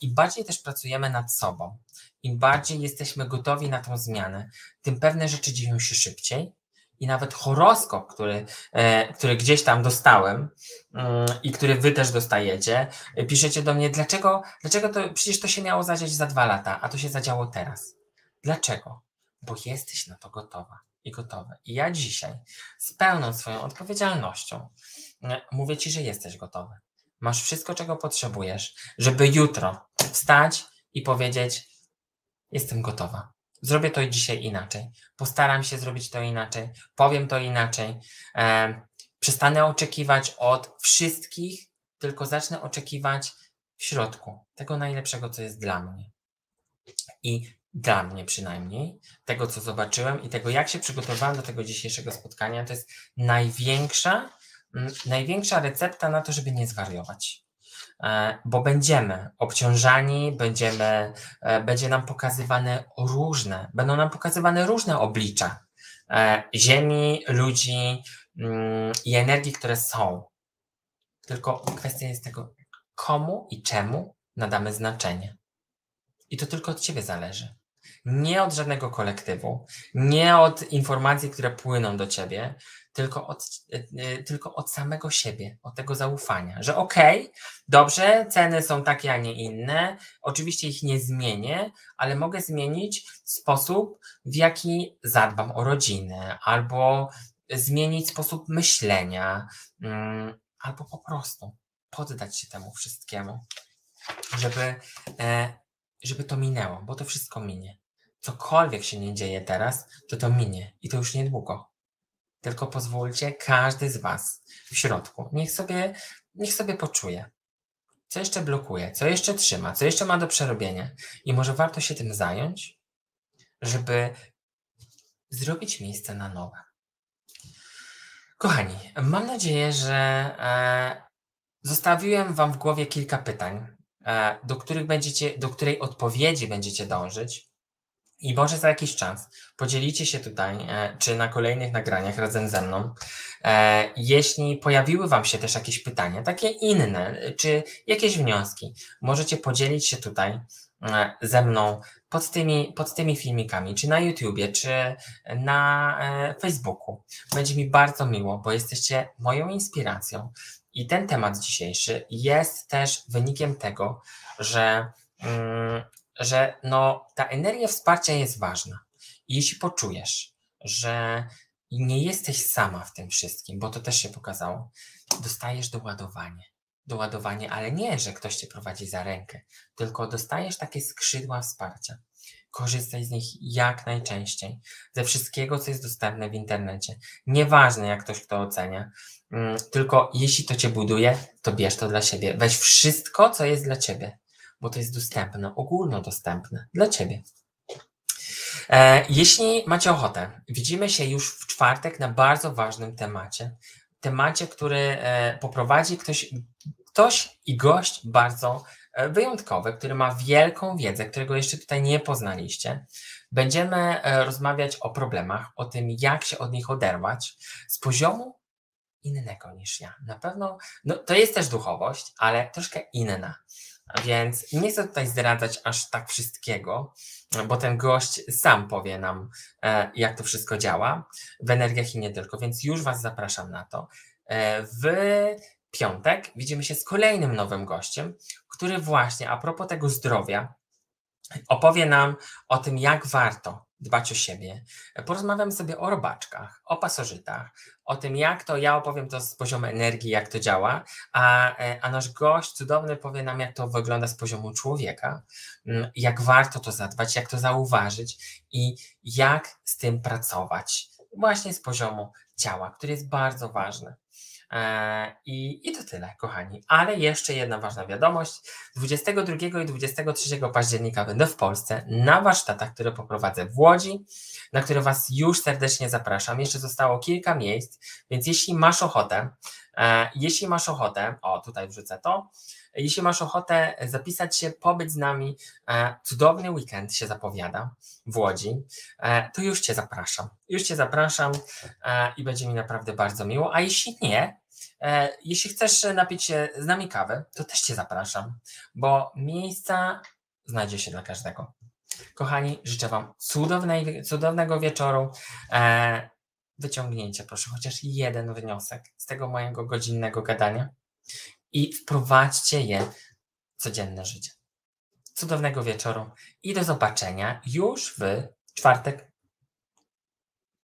im bardziej też pracujemy nad sobą, im bardziej jesteśmy gotowi na tą zmianę, tym pewne rzeczy dzieją się szybciej. I nawet horoskop, który, e, który gdzieś tam dostałem mm, i który wy też dostajecie, piszecie do mnie, dlaczego, dlaczego to, przecież to się miało zadziać za dwa lata, a to się zadziało teraz. Dlaczego? Bo jesteś na to gotowa i gotowe. I ja dzisiaj z pełną swoją odpowiedzialnością e, mówię Ci, że jesteś gotowy. Masz wszystko, czego potrzebujesz, żeby jutro wstać i powiedzieć: Jestem gotowa. Zrobię to dzisiaj inaczej. Postaram się zrobić to inaczej. Powiem to inaczej. E, przestanę oczekiwać od wszystkich, tylko zacznę oczekiwać w środku tego najlepszego, co jest dla mnie. I dla mnie przynajmniej, tego co zobaczyłem i tego jak się przygotowałem do tego dzisiejszego spotkania, to jest największa, największa recepta na to, żeby nie zwariować. E, bo będziemy obciążani, będziemy, e, będzie nam pokazywane różne, będą nam pokazywane różne oblicza e, Ziemi, ludzi mm, i energii, które są. Tylko kwestia jest tego, komu i czemu nadamy znaczenie. I to tylko od Ciebie zależy. Nie od żadnego kolektywu, nie od informacji, które płyną do Ciebie, tylko od, e, tylko od samego siebie, od tego zaufania, że okej, okay, dobrze, ceny są takie, a nie inne, oczywiście ich nie zmienię, ale mogę zmienić sposób, w jaki zadbam o rodzinę, albo zmienić sposób myślenia, mm, albo po prostu poddać się temu wszystkiemu, żeby, e, żeby to minęło, bo to wszystko minie. Cokolwiek się nie dzieje teraz, to to minie i to już niedługo. Tylko pozwólcie, każdy z Was w środku, niech sobie, niech sobie poczuje, co jeszcze blokuje, co jeszcze trzyma, co jeszcze ma do przerobienia. I może warto się tym zająć, żeby zrobić miejsce na nowe. Kochani, mam nadzieję, że e, zostawiłem Wam w głowie kilka pytań, e, do których będziecie, do której odpowiedzi będziecie dążyć. I może za jakiś czas podzielicie się tutaj, e, czy na kolejnych nagraniach razem ze mną, e, jeśli pojawiły Wam się też jakieś pytania, takie inne, czy jakieś wnioski, możecie podzielić się tutaj e, ze mną pod tymi, pod tymi filmikami, czy na YouTubie, czy na Facebooku. Będzie mi bardzo miło, bo jesteście moją inspiracją. I ten temat dzisiejszy jest też wynikiem tego, że. Że no, ta energia wsparcia jest ważna. I jeśli poczujesz, że nie jesteś sama w tym wszystkim, bo to też się pokazało, dostajesz doładowanie. Doładowanie, ale nie, że ktoś cię prowadzi za rękę, tylko dostajesz takie skrzydła wsparcia. Korzystaj z nich jak najczęściej, ze wszystkiego, co jest dostępne w internecie. Nieważne, jak ktoś to ocenia, mm, tylko jeśli to cię buduje, to bierz to dla siebie. Weź wszystko, co jest dla ciebie bo to jest dostępne, ogólnodostępne dla Ciebie. E, jeśli macie ochotę, widzimy się już w czwartek na bardzo ważnym temacie. Temacie, który e, poprowadzi ktoś, ktoś i gość bardzo e, wyjątkowy, który ma wielką wiedzę, którego jeszcze tutaj nie poznaliście. Będziemy rozmawiać o problemach, o tym, jak się od nich oderwać z poziomu innego niż ja. Na pewno, no, to jest też duchowość, ale troszkę inna. Więc nie chcę tutaj zdradzać aż tak wszystkiego, bo ten gość sam powie nam, e, jak to wszystko działa w energiach i nie tylko, więc już Was zapraszam na to. E, w piątek widzimy się z kolejnym nowym gościem, który właśnie a propos tego zdrowia opowie nam o tym, jak warto dbać o siebie. Porozmawiamy sobie o robaczkach, o pasożytach, o tym, jak to ja opowiem to z poziomu energii, jak to działa, a, e, a nasz gość cudowny powie nam, jak to wygląda z poziomu człowieka, mm, jak warto to zadbać, jak to zauważyć i jak z tym pracować. Właśnie z poziomu ciała, który jest bardzo ważny. E, I, I to tyle, kochani. Ale jeszcze jedna ważna wiadomość. 22 i 23 października będę w Polsce na warsztatach, które poprowadzę w Łodzi, na które Was już serdecznie zapraszam. Jeszcze zostało kilka miejsc, więc jeśli masz ochotę, e, jeśli masz ochotę, o tutaj wrzucę to, jeśli masz ochotę zapisać się, pobyć z nami, e, cudowny weekend się zapowiada w Łodzi, to już Cię zapraszam. Już Cię zapraszam i będzie mi naprawdę bardzo miło. A jeśli nie, jeśli chcesz napić się z nami kawy, to też Cię zapraszam, bo miejsca znajdzie się dla każdego. Kochani, życzę Wam cudownej, cudownego wieczoru. E, wyciągnijcie proszę chociaż jeden wniosek z tego mojego godzinnego gadania i wprowadźcie je w codzienne życie. Cudownego wieczoru i do zobaczenia już w czwartek